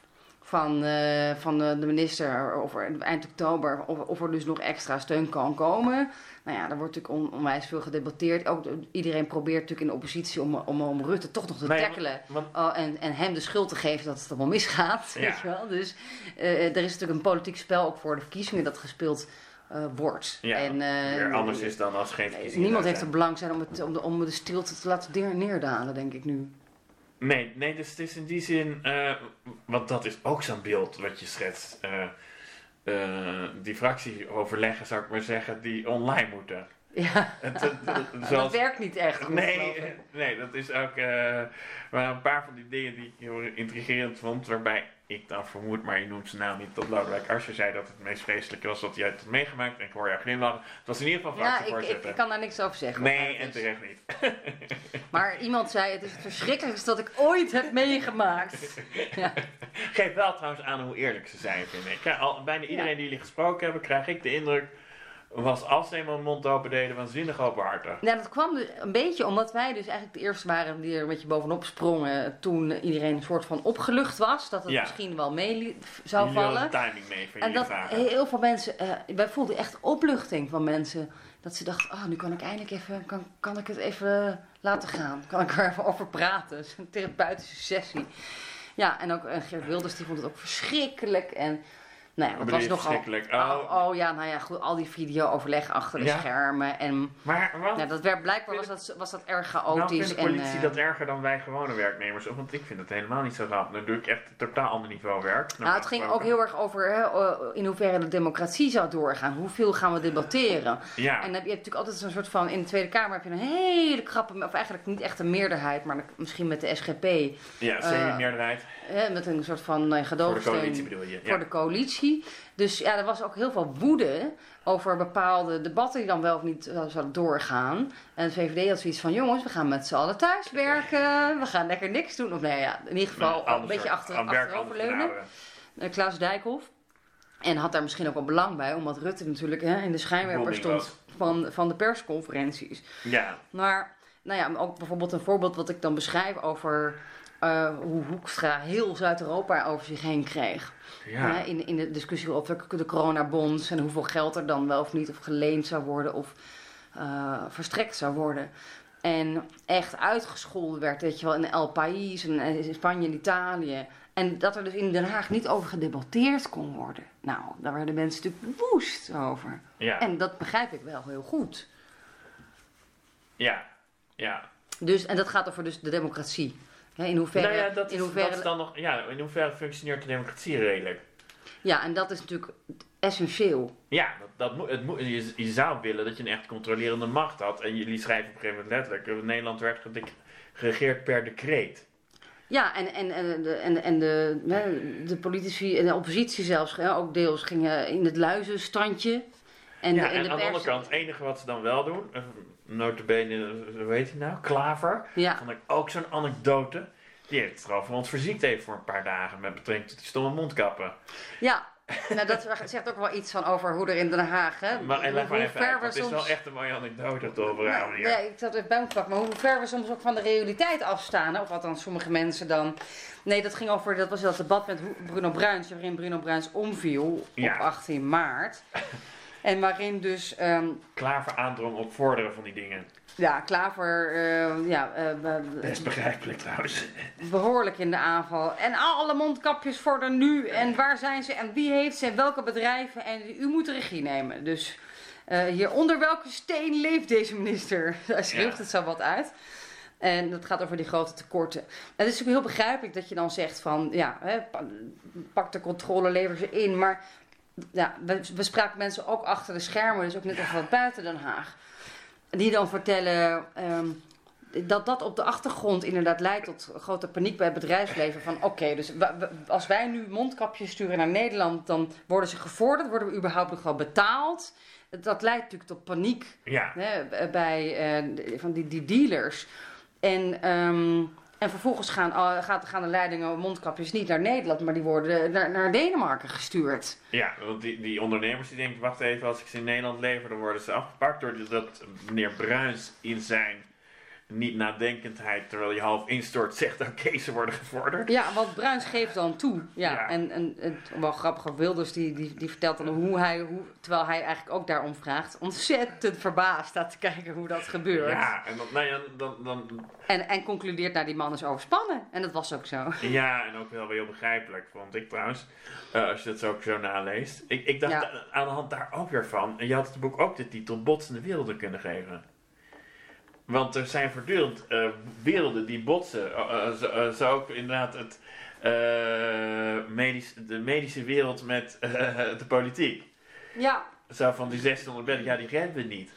van, eh, van de, minister over eind oktober of, of er dus nog extra steun kan komen. Nou ja, daar wordt natuurlijk on- onwijs veel gedebatteerd. Ook de- iedereen probeert natuurlijk in de oppositie om, om, om Rutte toch nog te Nee, tackelen. Want, Oh, en, en hem de schuld te geven dat het allemaal misgaat. Ja. Weet je wel? Dus eh, er is natuurlijk een politiek spel ook voor de verkiezingen dat gespeeld eh, wordt. ja, en, weer anders is dan als geen verkiezingen Niemand heeft er belang zijn om, het, om, de, om de stilte te laten neer- neerdalen, denk ik nu. Nee, nee, dus het is in die zin, eh, want dat is ook zo'n beeld wat je schetst. eh, eh, die fractieoverleggen, zou ik maar zeggen, die online moeten. Ja, Het, het- het- dat werkt niet echt. nee, nee, dat is ook maar een paar van die dingen die ik heel intrigerend vond, waarbij ik dan vermoed, maar je noemt zijn naam niet, dat Lodewijk Asscher zei dat het het meest vreselijke was wat hij uit had meegemaakt. En ik hoor jou glimlachen. Het was in ieder geval Ja, ik, ik, ik kan daar niks over zeggen. nee, en terecht niet. Maar iemand zei, het is het verschrikkelijkste dat ik ooit heb meegemaakt. Ja. Geef wel trouwens aan hoe eerlijk ze zijn, vind ik. Ja, al, bijna iedereen die jullie gesproken hebben, krijg ik de indruk, was als ze eenmaal een mond open deden, waanzinnig openhartig. Nou, dat kwam dus een beetje omdat wij dus eigenlijk de eerste waren die er een beetje bovenop sprongen toen iedereen een soort van opgelucht was. Dat het Ja. misschien wel mee zou Jullie vallen. timing mee van En jullie dat vragen. heel veel mensen, eh, wij voelden echt opluchting van mensen. Dat ze dachten, oh, nu kan ik eindelijk even, kan, kan ik het even laten gaan. Kan ik er even over praten. Het is een therapeutische sessie. Ja, en ook eh, Geert Wilders, die vond het ook verschrikkelijk. En nou ja, dat was nogal... Oh. Oh. oh ja, nou ja, goed, al die video-overleg achter de Ja. schermen. En Maar wat? nou, dat werd, blijkbaar was dat, was dat erg nou chaotisch. vindt de politie en, eh, dat erger dan wij gewone werknemers? Want ik vind het helemaal niet zo rap. Dan doe ik echt totaal ander niveau werk. Nou, het ging ook heel erg over hè, eh, in hoeverre de democratie zou doorgaan. Hoeveel gaan we debatteren? Ja, En dan heb je natuurlijk altijd zo'n soort van... In de Tweede Kamer heb je een hele krappe... Of eigenlijk niet echt een meerderheid, maar misschien met de SGP. ja semi-meerderheid. Hè, met een soort van eh, Voor de coalitie bedoel je. voor Ja. de coalitie. Dus ja, er was ook heel veel woede over bepaalde debatten die dan wel of niet eh, zouden doorgaan. En de VVD had zoiets van, jongens, we gaan met z'n allen thuiswerken. We gaan lekker niks doen. Of nee, ja, in ieder geval Nou, een beetje achter, achteroverleunen. Eh, Klaus Dijkhoff. En had daar misschien ook wel belang bij, omdat Rutte natuurlijk hè, in de schijnwerper stond van, van de persconferenties. Ja, Maar, nou ja, ook bijvoorbeeld een voorbeeld wat ik dan beschrijf over eh, hoe Hoekstra heel Zuid-Europa over zich heen kreeg. ja. Hè, in, in de discussie over de coronabonds en hoeveel geld er dan wel of niet of geleend zou worden of eh, verstrekt zou worden. En echt uitgescholden werd, weet je wel, in El País en in Spanje en Italië. En dat er dus in Den Haag niet over gedebatteerd kon worden. Nou, daar werden mensen natuurlijk woest over. ja. En dat begrijp ik wel heel goed. ja. ja. Dus, en dat gaat over dus de democratie. In hoeverre, nou ja, dat in hoeverre, dat is dan nog... Ja, in hoeverre functioneert de democratie redelijk? ja, en dat is natuurlijk essentieel. Ja, dat, dat moet, het moet, je, je zou willen dat je een echt controlerende macht had. En jullie schrijven op een gegeven moment letterlijk... eh, Nederland werd geregeerd per decreet. Ja, en, en, en, de, en, en de, de politici en de oppositie zelfs, ook deels, gingen in het luizenstandje. En, ja, de, en, aan de andere kant, het enige wat ze dan wel doen... Notabene, hoe heet hij nou? Klaver. Ja, vond ik ook zo'n anekdote. Die heeft het over ons verziekt even voor een paar dagen met betrekking tot die stomme mondkappen. ja. Nou, dat zegt ook wel iets van over hoe er in Den Haag, hè, Maar en leg hoe maar even uit, het is wel echt een mooie anekdote te overhouden hier. Ja, ik zat even bij me maar hoe ver we soms ook van de realiteit afstaan. Hè? Of wat dan sommige mensen dan. Nee, dat ging over. Dat was dat debat met Bruno Bruins, waarin Bruno Bruins omviel Ja. op 18 maart. En waarin dus ehm, Klaver aandrong op vorderen van die dingen. ja, Klaver eh, ja, eh, be- Best begrijpelijk trouwens. behoorlijk in de aanval. En alle mondkapjes voor er nu. En waar zijn ze? En wie heeft ze? En welke bedrijven? En u moet de regie nemen. Dus Eh, hier, onder welke steen leeft deze minister? Hij schreef Ja. het zo wat uit. En dat gaat over die grote tekorten. En het is ook heel begrijpelijk dat je dan zegt van, ja, hè, pa- pak de controle, lever ze in. Maar ja, we, we spraken mensen ook achter de schermen, dus ook net even wat buiten Den Haag. Die dan vertellen ehm, dat dat op de achtergrond inderdaad leidt tot grote paniek bij het bedrijfsleven. Van oké, dus als wij nu mondkapjes sturen naar Nederland, dan worden ze gevorderd, worden we überhaupt nog wel betaald. Dat leidt natuurlijk tot paniek Ja. hè, bij eh, van die, die dealers. En, ehm, en vervolgens gaan, gaat, gaan de leidingen mondkapjes niet naar Nederland, maar die worden naar, naar Denemarken gestuurd. Ja, want die, die ondernemers die denken, wacht even, als ik ze in Nederland lever, dan worden ze afgepakt. Doordat meneer Bruins in zijn niet-nadenkendheid, terwijl hij half instort, zegt, oké, ze worden gevorderd. Ja, want Bruins geeft dan toe. Ja, Ja. En, en, en wel grappig, Wilders die, die, die vertelt dan hoe hij, hoe, terwijl hij eigenlijk ook daarom vraagt, ontzettend verbaasd staat te kijken hoe dat gebeurt. Ja, en dan, nou ja, dan, dan, En, en concludeert, nou die man is overspannen. En dat was ook zo. ja, en ook wel weer heel begrijpelijk, vond ik trouwens, eh, als je dat zo ook zo naleest. Ik, ik dacht Ja. aan de hand daar ook weer van, en je had het boek ook de titel Botsende Werelden kunnen geven. Want er zijn voortdurend eh, werelden die botsen. Eh, eh, zo, eh, zo ook inderdaad het, medisch, de medische wereld met de politiek. Ja, Zo van die 1600 bedden, ja, die redden we niet.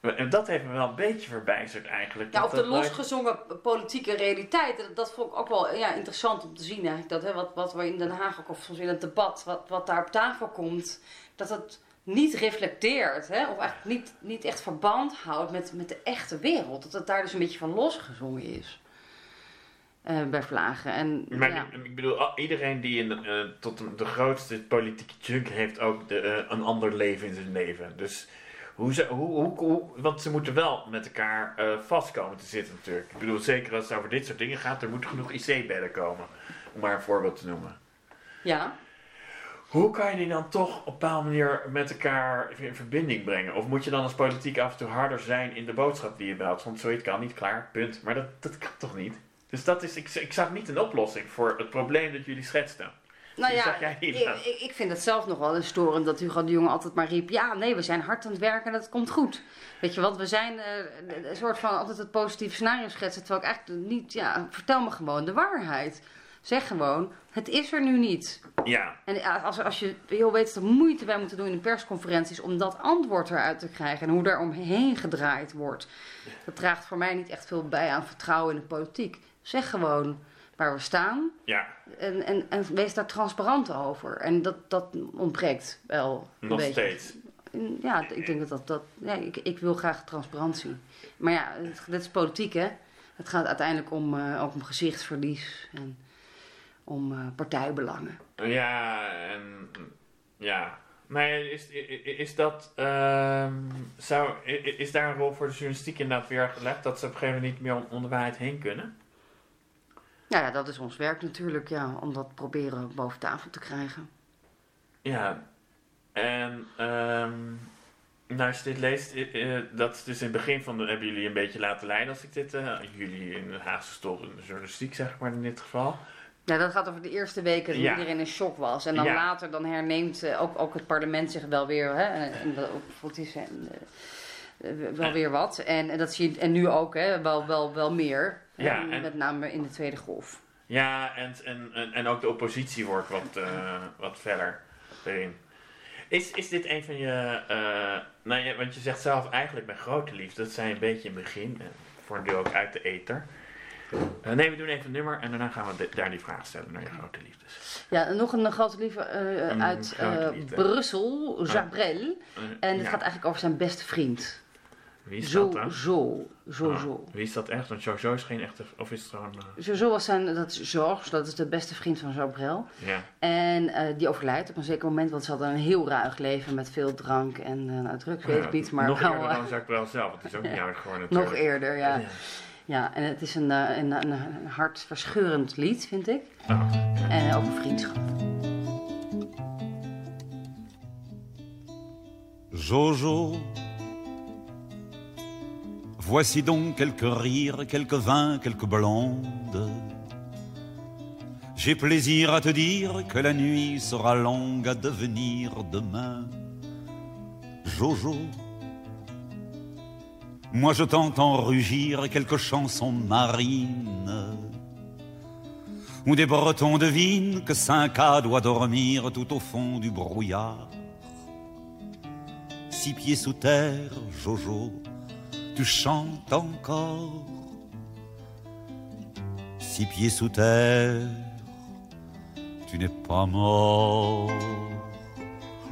En dat heeft me wel een beetje verbijsterd eigenlijk. Ja, of de losgezongen politieke realiteit. Dat, dat vond ik ook wel ja, interessant om te zien eigenlijk. Dat, hè, wat, wat we in Den Haag ook, of soms in het debat, wat, wat daar op tafel komt. Dat het niet reflecteert. Hè, of eigenlijk niet, niet echt verband houdt met, met de echte wereld. Dat het daar dus een beetje van losgezongen is. Eh, bij Vlagen. En, Maar ja. ik, ik bedoel, iedereen die in de, eh, tot de, de grootste politieke junk heeft ook de, eh, een ander leven in zijn leven. Dus hoe ze, hoe, hoe, hoe- want ze moeten wel met elkaar vast komen te zitten natuurlijk. Ik bedoel, zeker als het over dit soort dingen gaat, er moeten genoeg IC-bedden komen. Om maar een voorbeeld te noemen. ja. Hoe kan je die dan toch op een bepaalde manier met elkaar in verbinding brengen? Of moet je dan als politiek af en toe harder zijn in de boodschap die je meldt? Want zoiets kan niet, klaar, punt. Maar dat, dat kan toch niet? Dus dat is, ik, ik zag niet een oplossing voor het probleem dat jullie schetsten. Nou Die ja, ik, ik, ik vind het zelf nog wel eens storend dat Hugo de Jonge altijd maar riep... Ja, nee, we zijn hard aan het werken en dat komt goed. Weet je wat, we zijn eh, een soort van altijd het positieve scenario schetsen... terwijl ik eigenlijk niet... Ja, vertel me gewoon de waarheid. Zeg gewoon, het is er nu niet. Ja, En als, als je heel weet de moeite wij moeten doen in de persconferenties... om dat antwoord eruit te krijgen en hoe daar omheen gedraaid wordt... dat draagt voor mij niet echt veel bij aan vertrouwen in de politiek. Zeg gewoon waar we staan... ja, En, en, en wees daar transparant over. En dat, dat ontbreekt wel een nog beetje. steeds. Ja, ik denk dat dat... dat ja, ik, ik wil graag transparantie. Maar ja, het, dit is politiek, hè. Het gaat uiteindelijk om, eh, ook om gezichtsverlies. En om eh, partijbelangen. Ja, en ja. Maar is, is dat. ehm, zou, is daar een rol voor de journalistiek inderdaad weer gelegd? Dat ze op een gegeven moment niet meer om, om de waarheid heen kunnen? Ja, ja, dat is ons werk natuurlijk, ja. Om dat proberen boven tafel te krijgen. Ja, en ehm, nou, als je dit leest, dat is dus in het begin van de, hebben jullie een beetje laten leiden als ik dit, eh, jullie in de Haagse stol in de journalistiek zeg maar in dit geval. Ja, dat gaat over de eerste weken dat Ja. iedereen in shock was. En dan Ja. later dan herneemt eh, ook, ook het parlement zich wel weer, hè, en, en eh, eh, wel weer wat. En, en dat zie je en nu ook, hè, wel, wel, wel meer. Ja, En en- met name in de tweede golf. Ja, en, en, en, ook de oppositie wordt wat, wat verder erin. Is, is dit een van je, nou want je zegt zelf eigenlijk mijn grote liefde, dat zijn een beetje in het begin, en voor een deel ook uit de ether. Eh, nee, we doen even een nummer en daarna gaan we de- daar die vraag stellen naar je grote liefdes. Ja, nog een grote lieve eh, Een uit grote eh, liefde. Prassel, Jabrel. En het ja. gaat eigenlijk over zijn beste vriend. Wie is Zo, dat dan? zo, zo, Ah, zo. Wie is dat echt? Want Jojo is geen echte, of is het gewoon, Zo, zo was zijn, dat is Georges, dat is de beste vriend van Jabrel. ja. En die overlijdt op een zeker moment, want ze hadden een heel ruig leven met veel drank en nou, drugs, weet ik niet, maar Nog wel eerder dan Jacques Brel zelf, want het is ook niet ouder geworden nog eerder, ja. Ja, en het is een, eh, een, een, een hartverscheurend lied, vind ik. En over vriendschap. Jojo. Voici donc quelques rires, quelques vins, quelques blondes. J'ai plaisir à te dire que la nuit sera longue à devenir demain. Jojo. Moi je t'entends rugir quelques chansons marines, où des Bretons devinent que Cinq-A doit dormir tout au fond du brouillard. Six pieds sous terre, Jojo, tu chantes encore. Six pieds sous terre, tu n'es pas mort.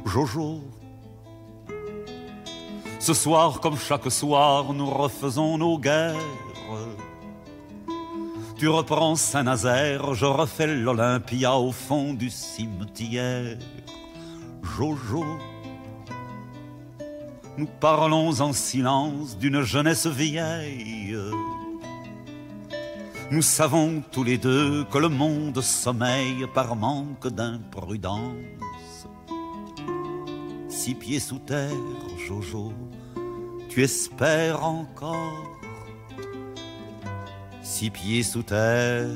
Jojo, ce soir comme chaque soir, nous refaisons nos guerres. Tu reprends Saint-Nazaire, je refais l'Olympia au fond du cimetière. Jojo, nous parlons en silence d'une jeunesse vieille. Nous savons tous les deux que le monde sommeille par manque d'imprudence. Six pieds sous terre, Jojo, tu espères encore. Six pieds sous terre,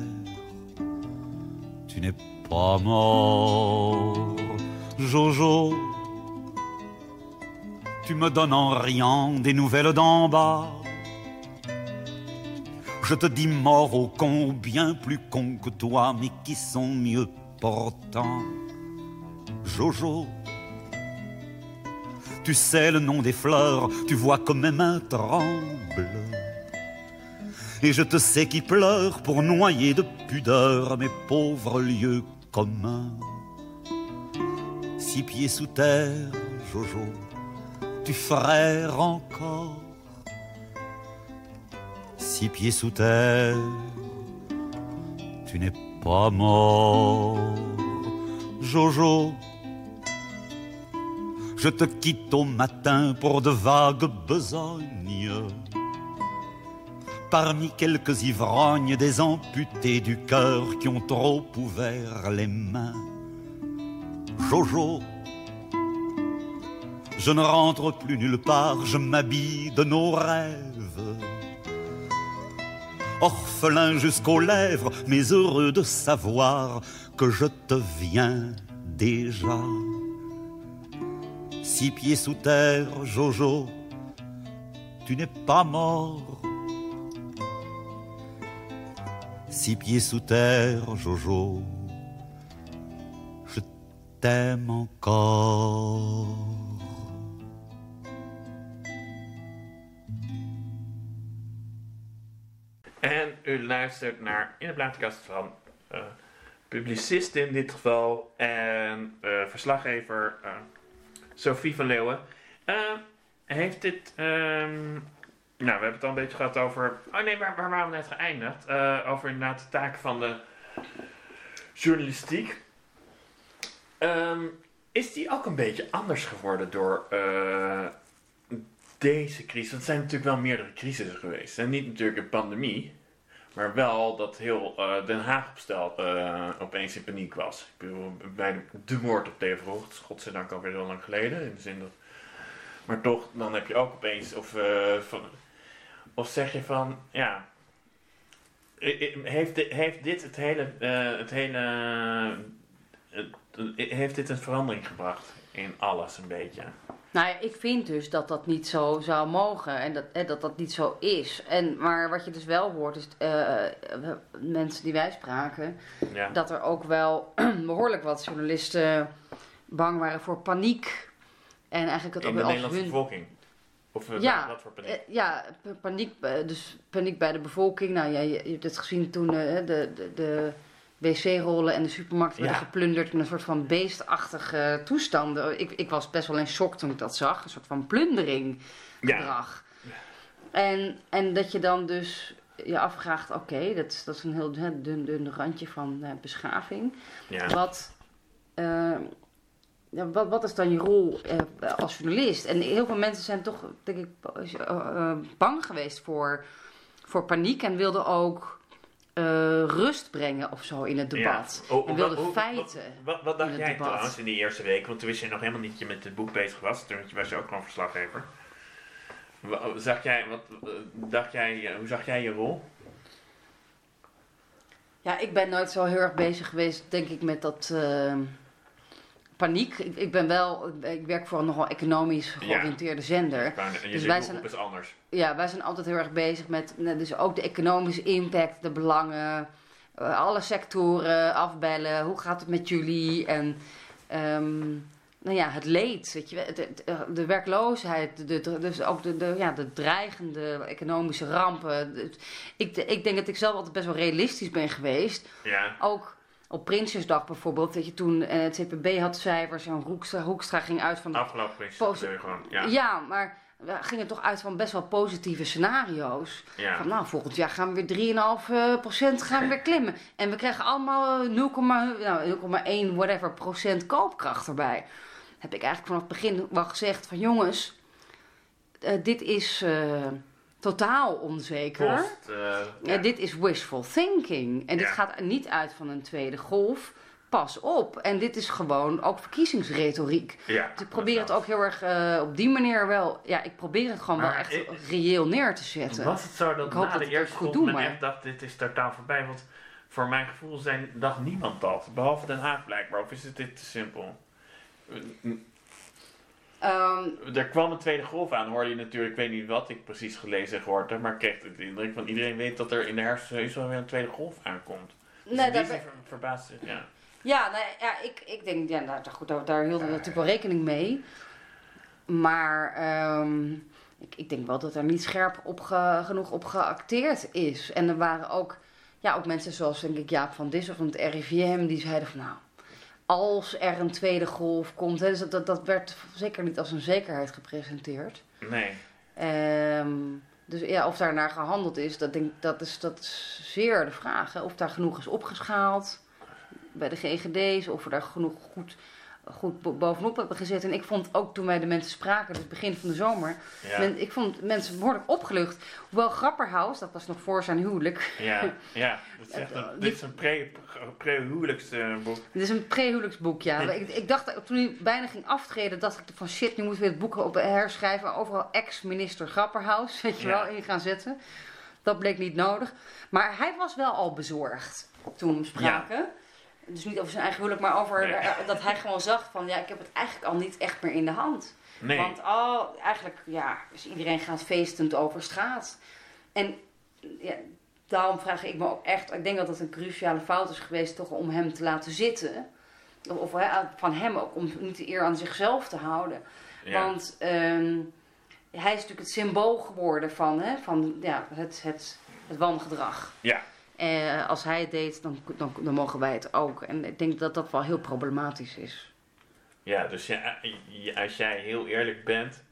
tu n'es pas mort, Jojo. Tu me donnes en riant des nouvelles d'en bas. Je te dis mort au con, bien plus con que toi, mais qui sont mieux portants. Jojo, tu sais le nom des fleurs, tu vois que mes mains tremblent. Et je te sais qui pleure pour noyer de pudeur mes pauvres lieux communs. Six pieds sous terre, Jojo, tu frères encore. Six pieds sous terre, tu n'es pas mort, Jojo. Je te quitte au matin pour de vagues besognes. Parmi quelques ivrognes, des amputés du cœur qui ont trop ouvert les mains. Jojo, je ne rentre plus nulle part, je m'habille de nos rêves. Orphelin jusqu'aux lèvres, mais heureux de savoir que je te viens déjà. Six pieds sous terre, Jojo, tu n'es pas mort. Six pieds sous terre, Jojo, je t'aime encore. En u luistert naar In de Plaatkast van eh, publicist in dit geval en eh, verslaggever eh, Sophie van Leeuwen. Eh, heeft dit... ehm, nou, we hebben het al een beetje gehad over... Oh nee, waar, waar waren we net geëindigd? Eh, over inderdaad de taak van de journalistiek. Ehm, is die ook een beetje anders geworden door eh, deze crisis? Want er zijn natuurlijk wel meerdere crisissen geweest. En niet natuurlijk een pandemie, maar wel dat heel eh, Den Haag opstel eh, opeens in paniek was. Ik bedoel, bij de, moord op Theo is godzijdank alweer heel lang geleden. In de zin dat, maar toch, dan heb je ook opeens, of, eh, van, of zeg je van, ja, heeft, dit- heeft dit het hele, het hele, het- heeft dit een verandering gebracht in alles een beetje? Nou ja, ik vind dus dat dat niet zo zou mogen en dat dat, dat niet zo is. En, maar wat je dus wel hoort, is eh, mensen die wij spraken, Ja. dat er ook wel behoorlijk wat journalisten bang waren voor paniek. En eigenlijk het in ook de Nederlandse hun bevolking? Of eh, Ja, wat voor paniek? Eh, ja, pa- paniek, dus paniek bij de bevolking. Nou ja, je, je hebt het gezien toen de, de, de wc-rollen en de supermarkten werden Ja. geplunderd in een soort van beestachtige toestanden. Ik, ik was best wel in shock toen ik dat zag. Een soort van plundering Ja. gedrag. En, en dat je dan dus je afvraagt, oké, dat, is- dat is een heel dun, dun randje van eh, beschaving. Ja. Wat, eh, ja, wat, wat is dan je rol eh, als journalist? En heel veel mensen zijn toch, denk ik, eh, bang geweest voor, voor paniek en wilden ook eh, rust brengen of zo in het debat. Ja. Oh, en wat- wilden hoe- feiten. Wat, wat, wat dacht in het jij debat. trouwens in die eerste week? Want toen wist je nog helemaal niet dat je met het boek bezig was. Toen was je ook gewoon verslaggever. Zag jij, wat, dacht jij, eh, hoe zag jij je rol? Ja, ik ben nooit zo heel erg bezig geweest, denk ik, met dat eh, paniek. Ik, ik ben wel, ik werk voor een nogal economisch georiënteerde zender. En je Dus wij zijn- is anders. Ja, wij zijn altijd heel erg bezig met nou, dus ook de economische impact, de belangen, eh, alle sectoren afbellen. Hoe gaat het met jullie? En ehm, nou ja, het leed, weet je, het- eh, de werkloosheid, de, de- dus ook de, de, ja, de dreigende economische rampen. Ik, ik denk dat ik zelf altijd best wel realistisch ben geweest. Ja. Ook op Prinsjesdag bijvoorbeeld, dat je toen eh, het CPB had cijfers en Hoekstra, Hoekstra ging uit van Afgelopen bedoel je gewoon. Ja. ja, maar we gingen toch uit van best wel positieve scenario's. Ja. Van nou, volgend jaar gaan we weer 3,5 procent gaan we weer klimmen. En we krijgen allemaal eh, 0,1 nou, 0,1 whatever procent koopkracht erbij. Heb ik eigenlijk vanaf het begin wel gezegd van jongens, eh, dit is eh, totaal onzeker. Post, eh, Ja, dit is wishful thinking. En dit Ja. gaat niet uit van een tweede golf. Pas op. En dit is gewoon ook verkiezingsretoriek. Dus ik probeer het ook heel erg eh, op die manier wel. Ja, ik probeer het gewoon Maar wel echt ik- reëel neer te zetten. Was het zo dat Ik hoop na dat de eerste goed golf doe, men maar- echt dacht, dit is totaal voorbij? Want voor mijn gevoel zijn, dacht niemand dat. Behalve Den Haag blijkbaar. Of is het dit te simpel? Ehm, Er kwam een tweede golf aan, hoorde je natuurlijk. Ik weet niet wat ik precies gelezen en gehoord heb. Maar ik kreeg de indruk van iedereen weet dat er in de herfst sowieso weer een tweede golf aankomt. Dus nee, in die daar zin ben- ver- verbaast zich, ja. ja, nee, ja, ik, ik denk, ja, nou, goed, daar, daar hielden we natuurlijk wel rekening mee. Maar ehm, ik, ik denk wel dat er niet scherp op ge- genoeg op geacteerd is. En er waren ook, ja, ook mensen zoals, denk ik, Jaap van Dis of van het RIVM, die zeiden van, nou, als er een tweede golf komt, hè, dus dat, dat, dat werd zeker niet als een zekerheid gepresenteerd. Nee. Ehm, dus ja, of daar naar gehandeld is, dat, denk, dat, is, dat is zeer de vraag. Hè? Of daar genoeg is opgeschaald bij de GGD's, of we daar genoeg goed, goed bo- bovenop hebben gezet. En ik vond ook toen wij de mensen spraken, dus begin van de zomer, Ja. men- ik vond mensen behoorlijk opgelucht. Hoewel Grapperhaus, dat was nog voor zijn huwelijk, Ja, ja. Dat is echt een, Eh, dit is een pre- pre-huwelijksboek. Dit is een pre-huwelijksboek, ja. Ik, ik dacht, toen hij bijna ging aftreden, dacht ik van shit, nu moeten we het boek op herschrijven. Overal ex-minister Grapperhaus, weet je Ja. wel, in gaan zetten. Dat bleek niet nodig. Maar hij was wel al bezorgd toen we spraken. Dus niet over zijn eigen huwelijk, maar over Nee. eh, dat hij gewoon zag van, ja, ik heb het eigenlijk al niet echt meer in de hand. Nee. Want al, eigenlijk, ja, dus iedereen gaat feestend over straat. En ja, daarom vraag ik me ook echt, ik denk dat het een cruciale fout is geweest toch om hem te laten zitten. Of, van hem ook, om niet de eer aan zichzelf te houden. ja. Want ehm, hij is natuurlijk het symbool geworden van, hè, van ja, het, het, het wangedrag. ja. En als hij het deed, dan, dan, dan mogen wij het ook. En ik denk dat dat wel heel problematisch is. Ja, dus ja, je- als jij heel eerlijk bent,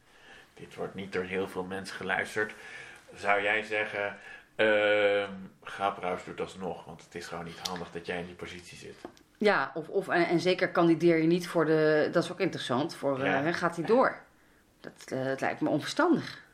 dit wordt niet door heel veel mensen geluisterd, zou jij zeggen, ehm Grapperhaus doet alsnog, want het is gewoon niet handig dat jij in die positie zit. Ja, of, of, en, en zeker kandideer je niet voor de. Dat is ook interessant. Voor, Ja. eh, gaat hij door? Dat, eh, het lijkt me onverstandig.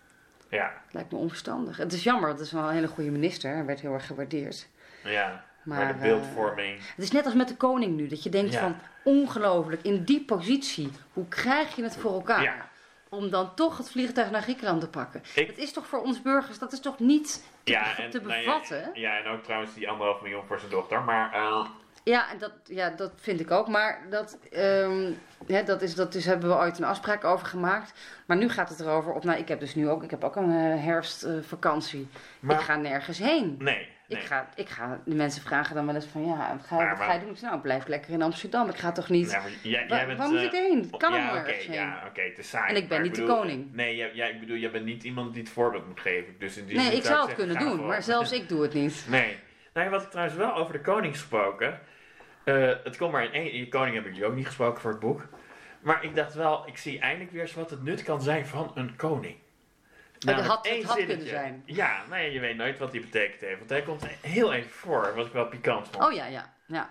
Ja, lijkt me onverstandig. Het is jammer, het is wel een hele goede minister. Hij werd heel erg gewaardeerd. ja. Maar, Maar, de eh, beeldvorming, Het is net als met de koning nu. Dat je denkt Ja. van, ongelooflijk, in die positie, hoe krijg je het voor elkaar? Ja. Om dan toch het vliegtuig naar Griekenland te pakken. Ik- Het is toch voor ons burgers, dat is toch niet te, ja, en, te nou ja, bevatten? ja, en ook trouwens die anderhalf miljoen voor zijn dochter, maar eh, Ja, en dat, ja, dat vind ik ook. Maar dat, ehm, hè, dat, is, dat is, hebben we ooit een afspraak over gemaakt. Maar nu gaat het erover op. Nou, ik heb dus nu ook, ik heb ook een eh, herfstvakantie. Maar- ik ga nergens heen. nee, nee. Ik, ga, ik ga, de mensen vragen dan wel eens van ja, wat ga, je- Maar- wat maar- ga je doen? Ik nou, blijf lekker in Amsterdam. Ik ga toch niet. Nou, jij, Waar- jij bent, waar moet eh, ik heen? Het kan ja, heen. ja, oké, saai. En ik ben niet de bedoel, koning. Nee, jij, jij, ik bedoel, jij bent niet iemand die het voorbeeld moet geven. Dus in die nee, ik zou het zeggen, kunnen doen, voor. maar zelfs ik doe het niet. Nee. Nou, wat ik trouwens wel over de koning gesproken. Eh, het komt maar in één. Je koning hebben jullie ook niet gesproken voor het boek. Maar ik dacht wel, ik zie eindelijk weer eens wat het nut kan zijn van een koning. Had- het één had kunnen zinnetje. zijn. Ja, nou ja, je weet nooit wat die betekent heeft. Want hij komt heel even voor, wat ik wel pikant vond. Oh ja, ja, ja.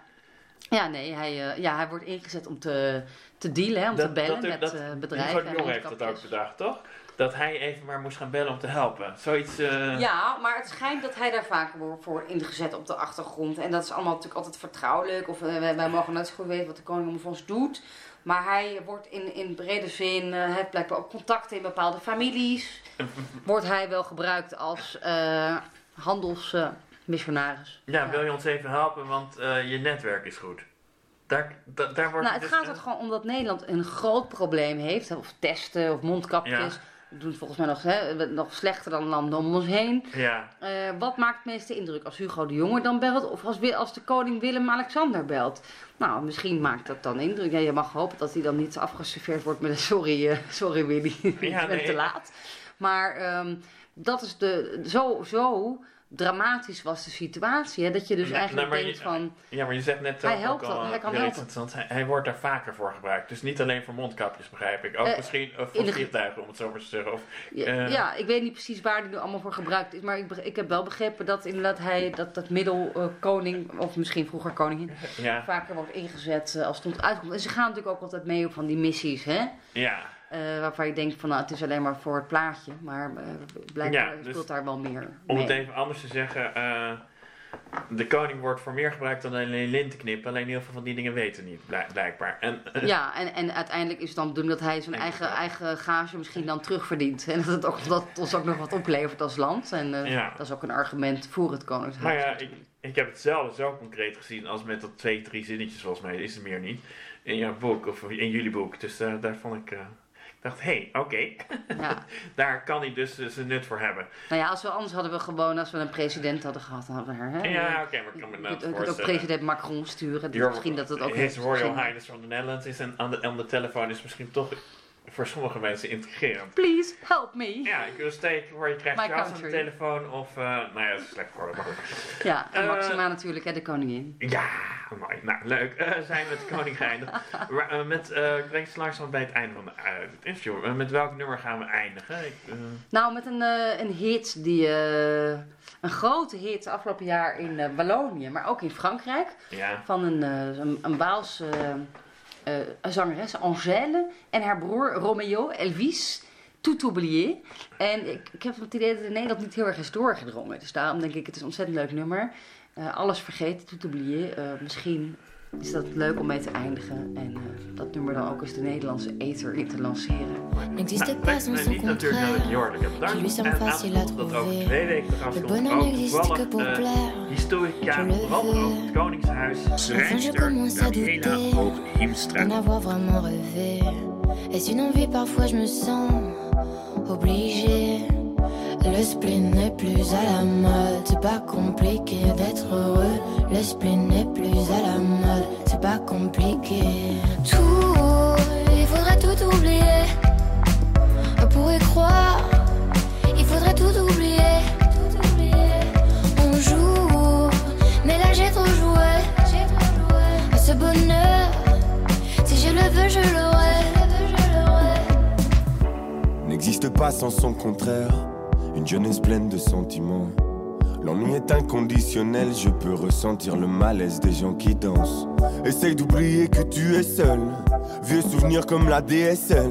Ja, nee, hij, eh, ja, hij wordt ingezet om te, te dealen, hè, om te bellen met dat- Hugo bedrijven. Jong heeft dat ook bedacht, toch? Dat hij even maar moest gaan bellen om te helpen. Zoiets. eh, Ja, maar het schijnt dat hij daar vaker wordt voor ingezet op de achtergrond. En dat is allemaal natuurlijk altijd vertrouwelijk. Of eh, wij, wij mogen nooit zo goed weten wat de koning om ons doet. Maar hij wordt in, in brede zin, hij heeft blijkbaar ook contacten in bepaalde families. Wordt hij wel gebruikt als handelsmissionaris. Ja, wil je ons even helpen, want je netwerk is goed. Daar, da- daar wordt Nou, het dus, gaat er gewoon om dat Nederland een groot probleem heeft. Of testen, of mondkapjes. Ja. Doen het volgens mij nog, hè, nog slechter dan landen om ons heen. Ja, Eh, wat maakt het meeste indruk? Als Hugo de Jonge dan belt of als, als de koning Willem-Alexander belt? Nou, misschien maakt dat dan indruk. Ja, je mag hopen dat hij dan niet afgeserveerd wordt met een sorry, eh, sorry Willy, Ja, bent nee. te laat. Maar ehm, dat is de, zo, zo dramatisch was de situatie. Hè, dat je dus Ja, eigenlijk nou, denkt je- van... ja, maar je zegt net Hij ook helpt al, hij kan heel iets helpen. Hij, hij wordt daar vaker voor gebruikt. Dus niet alleen voor mondkapjes, begrijp ik. Ook Eh, misschien uh, voor vliegtuigen, om het zo maar te zeggen. Of, Ja, eh, ja, ik weet niet precies waar die nu allemaal voor gebruikt is. Maar ik, ik heb wel begrepen dat inderdaad hij, dat, dat middel eh, koning, of misschien vroeger koningin, ja, vaker wordt ingezet eh, als het ons uitkomt. En ze gaan natuurlijk ook altijd mee op van die missies, hè? ja. Eh, waarvan je denkt van nou, het is alleen maar voor het plaatje. Maar eh, blijkbaar Ja, dus speelt daar wel meer Om mee. het even anders te zeggen, eh, de koning wordt voor meer gebruikt dan alleen linten knippen. Alleen heel veel van die dingen weten niet, blijk- blijkbaar. En, Ja, en, en uiteindelijk is het dan de bedoeling dat hij zijn eigen, eigen gage misschien dan terugverdient. En dat het, ook, dat het ons ook nog wat oplevert als land. En Ja. dat is ook een argument voor het koningshuis. Maar ja, ik, ik heb het zelf zo concreet gezien als met dat twee, drie zinnetjes, volgens mij is het meer niet. In jouw boek, of in jullie boek. Dus daar vond ik. Ik dacht, hé, hey, oké, Ja. daar kan hij dus zijn nut voor hebben. Nou ja, als we, anders hadden we gewoon, als we een president hadden gehad, hadden we haar. Hè? Ja, oké, maar ik kan me Je net kunt ook- president Macron sturen. Dus Your- misschien dat het ook His Royal. Highness from the Netherlands is en aan de telefoon is misschien toch voor sommige mensen integrerend. Please help me. Ja, ik wil steken voor je krijgt My aan de telefoon of, eh, nou ja, dat is slecht voor maar goed. Ja, en Eh, Maxima natuurlijk, hè, de koningin. Ja, mooi. Nou, leuk. Eh, zijn we met de koning geëindigd. Maar, met, ik denk langzaam bij het einde van de, het interview. Met welk nummer gaan we eindigen? Ik, Nou, met een, een hit die. eh, een grote hit afgelopen jaar in Wallonië, maar ook in Frankrijk. ja. Van een, een, een eh, eh, zangeres, Angèle. En haar broer Romeo, Elvis. Tout oublié. En ik, ik heb het idee dat in Nederland niet heel erg is doorgedrongen. Dus daarom denk ik, het is een ontzettend leuk nummer. Eh, alles vergeten, tout oublié. Eh, misschien is dat leuk om mee te eindigen. En eh, dat nummer dan ook eens de Nederlandse ether in te lanceren. N'existe pas sans son contraire. Bedankt. lui En facile à aangekondigd dat over trouver. twee weken Le bonheur ook n'existe que toevallig pour eh, plaire. historica, Je vooral het Koningshuis. je Daniela douter Hoog-Hiemstra. d'en avoir vraiment rêvé. Est-ce une envie Parfois je me sens obligée. Le spleen n'est plus à la mode, c'est pas compliqué d'être heureux. Le spleen n'est plus à la mode, c'est pas compliqué. Tout, il faudrait tout oublier. Pour y croire, il faudrait tout oublier. Tout oublier. On joue, mais là j'ai trop joué. Ce bonheur, si je le veux, je l'aurai. n'existe pas sans son contraire. Une jeunesse pleine de sentiments. L'ennui est inconditionnel, je peux ressentir le malaise des gens qui dansent. Essaye d'oublier que tu es seul. Vieux souvenirs comme la DSL.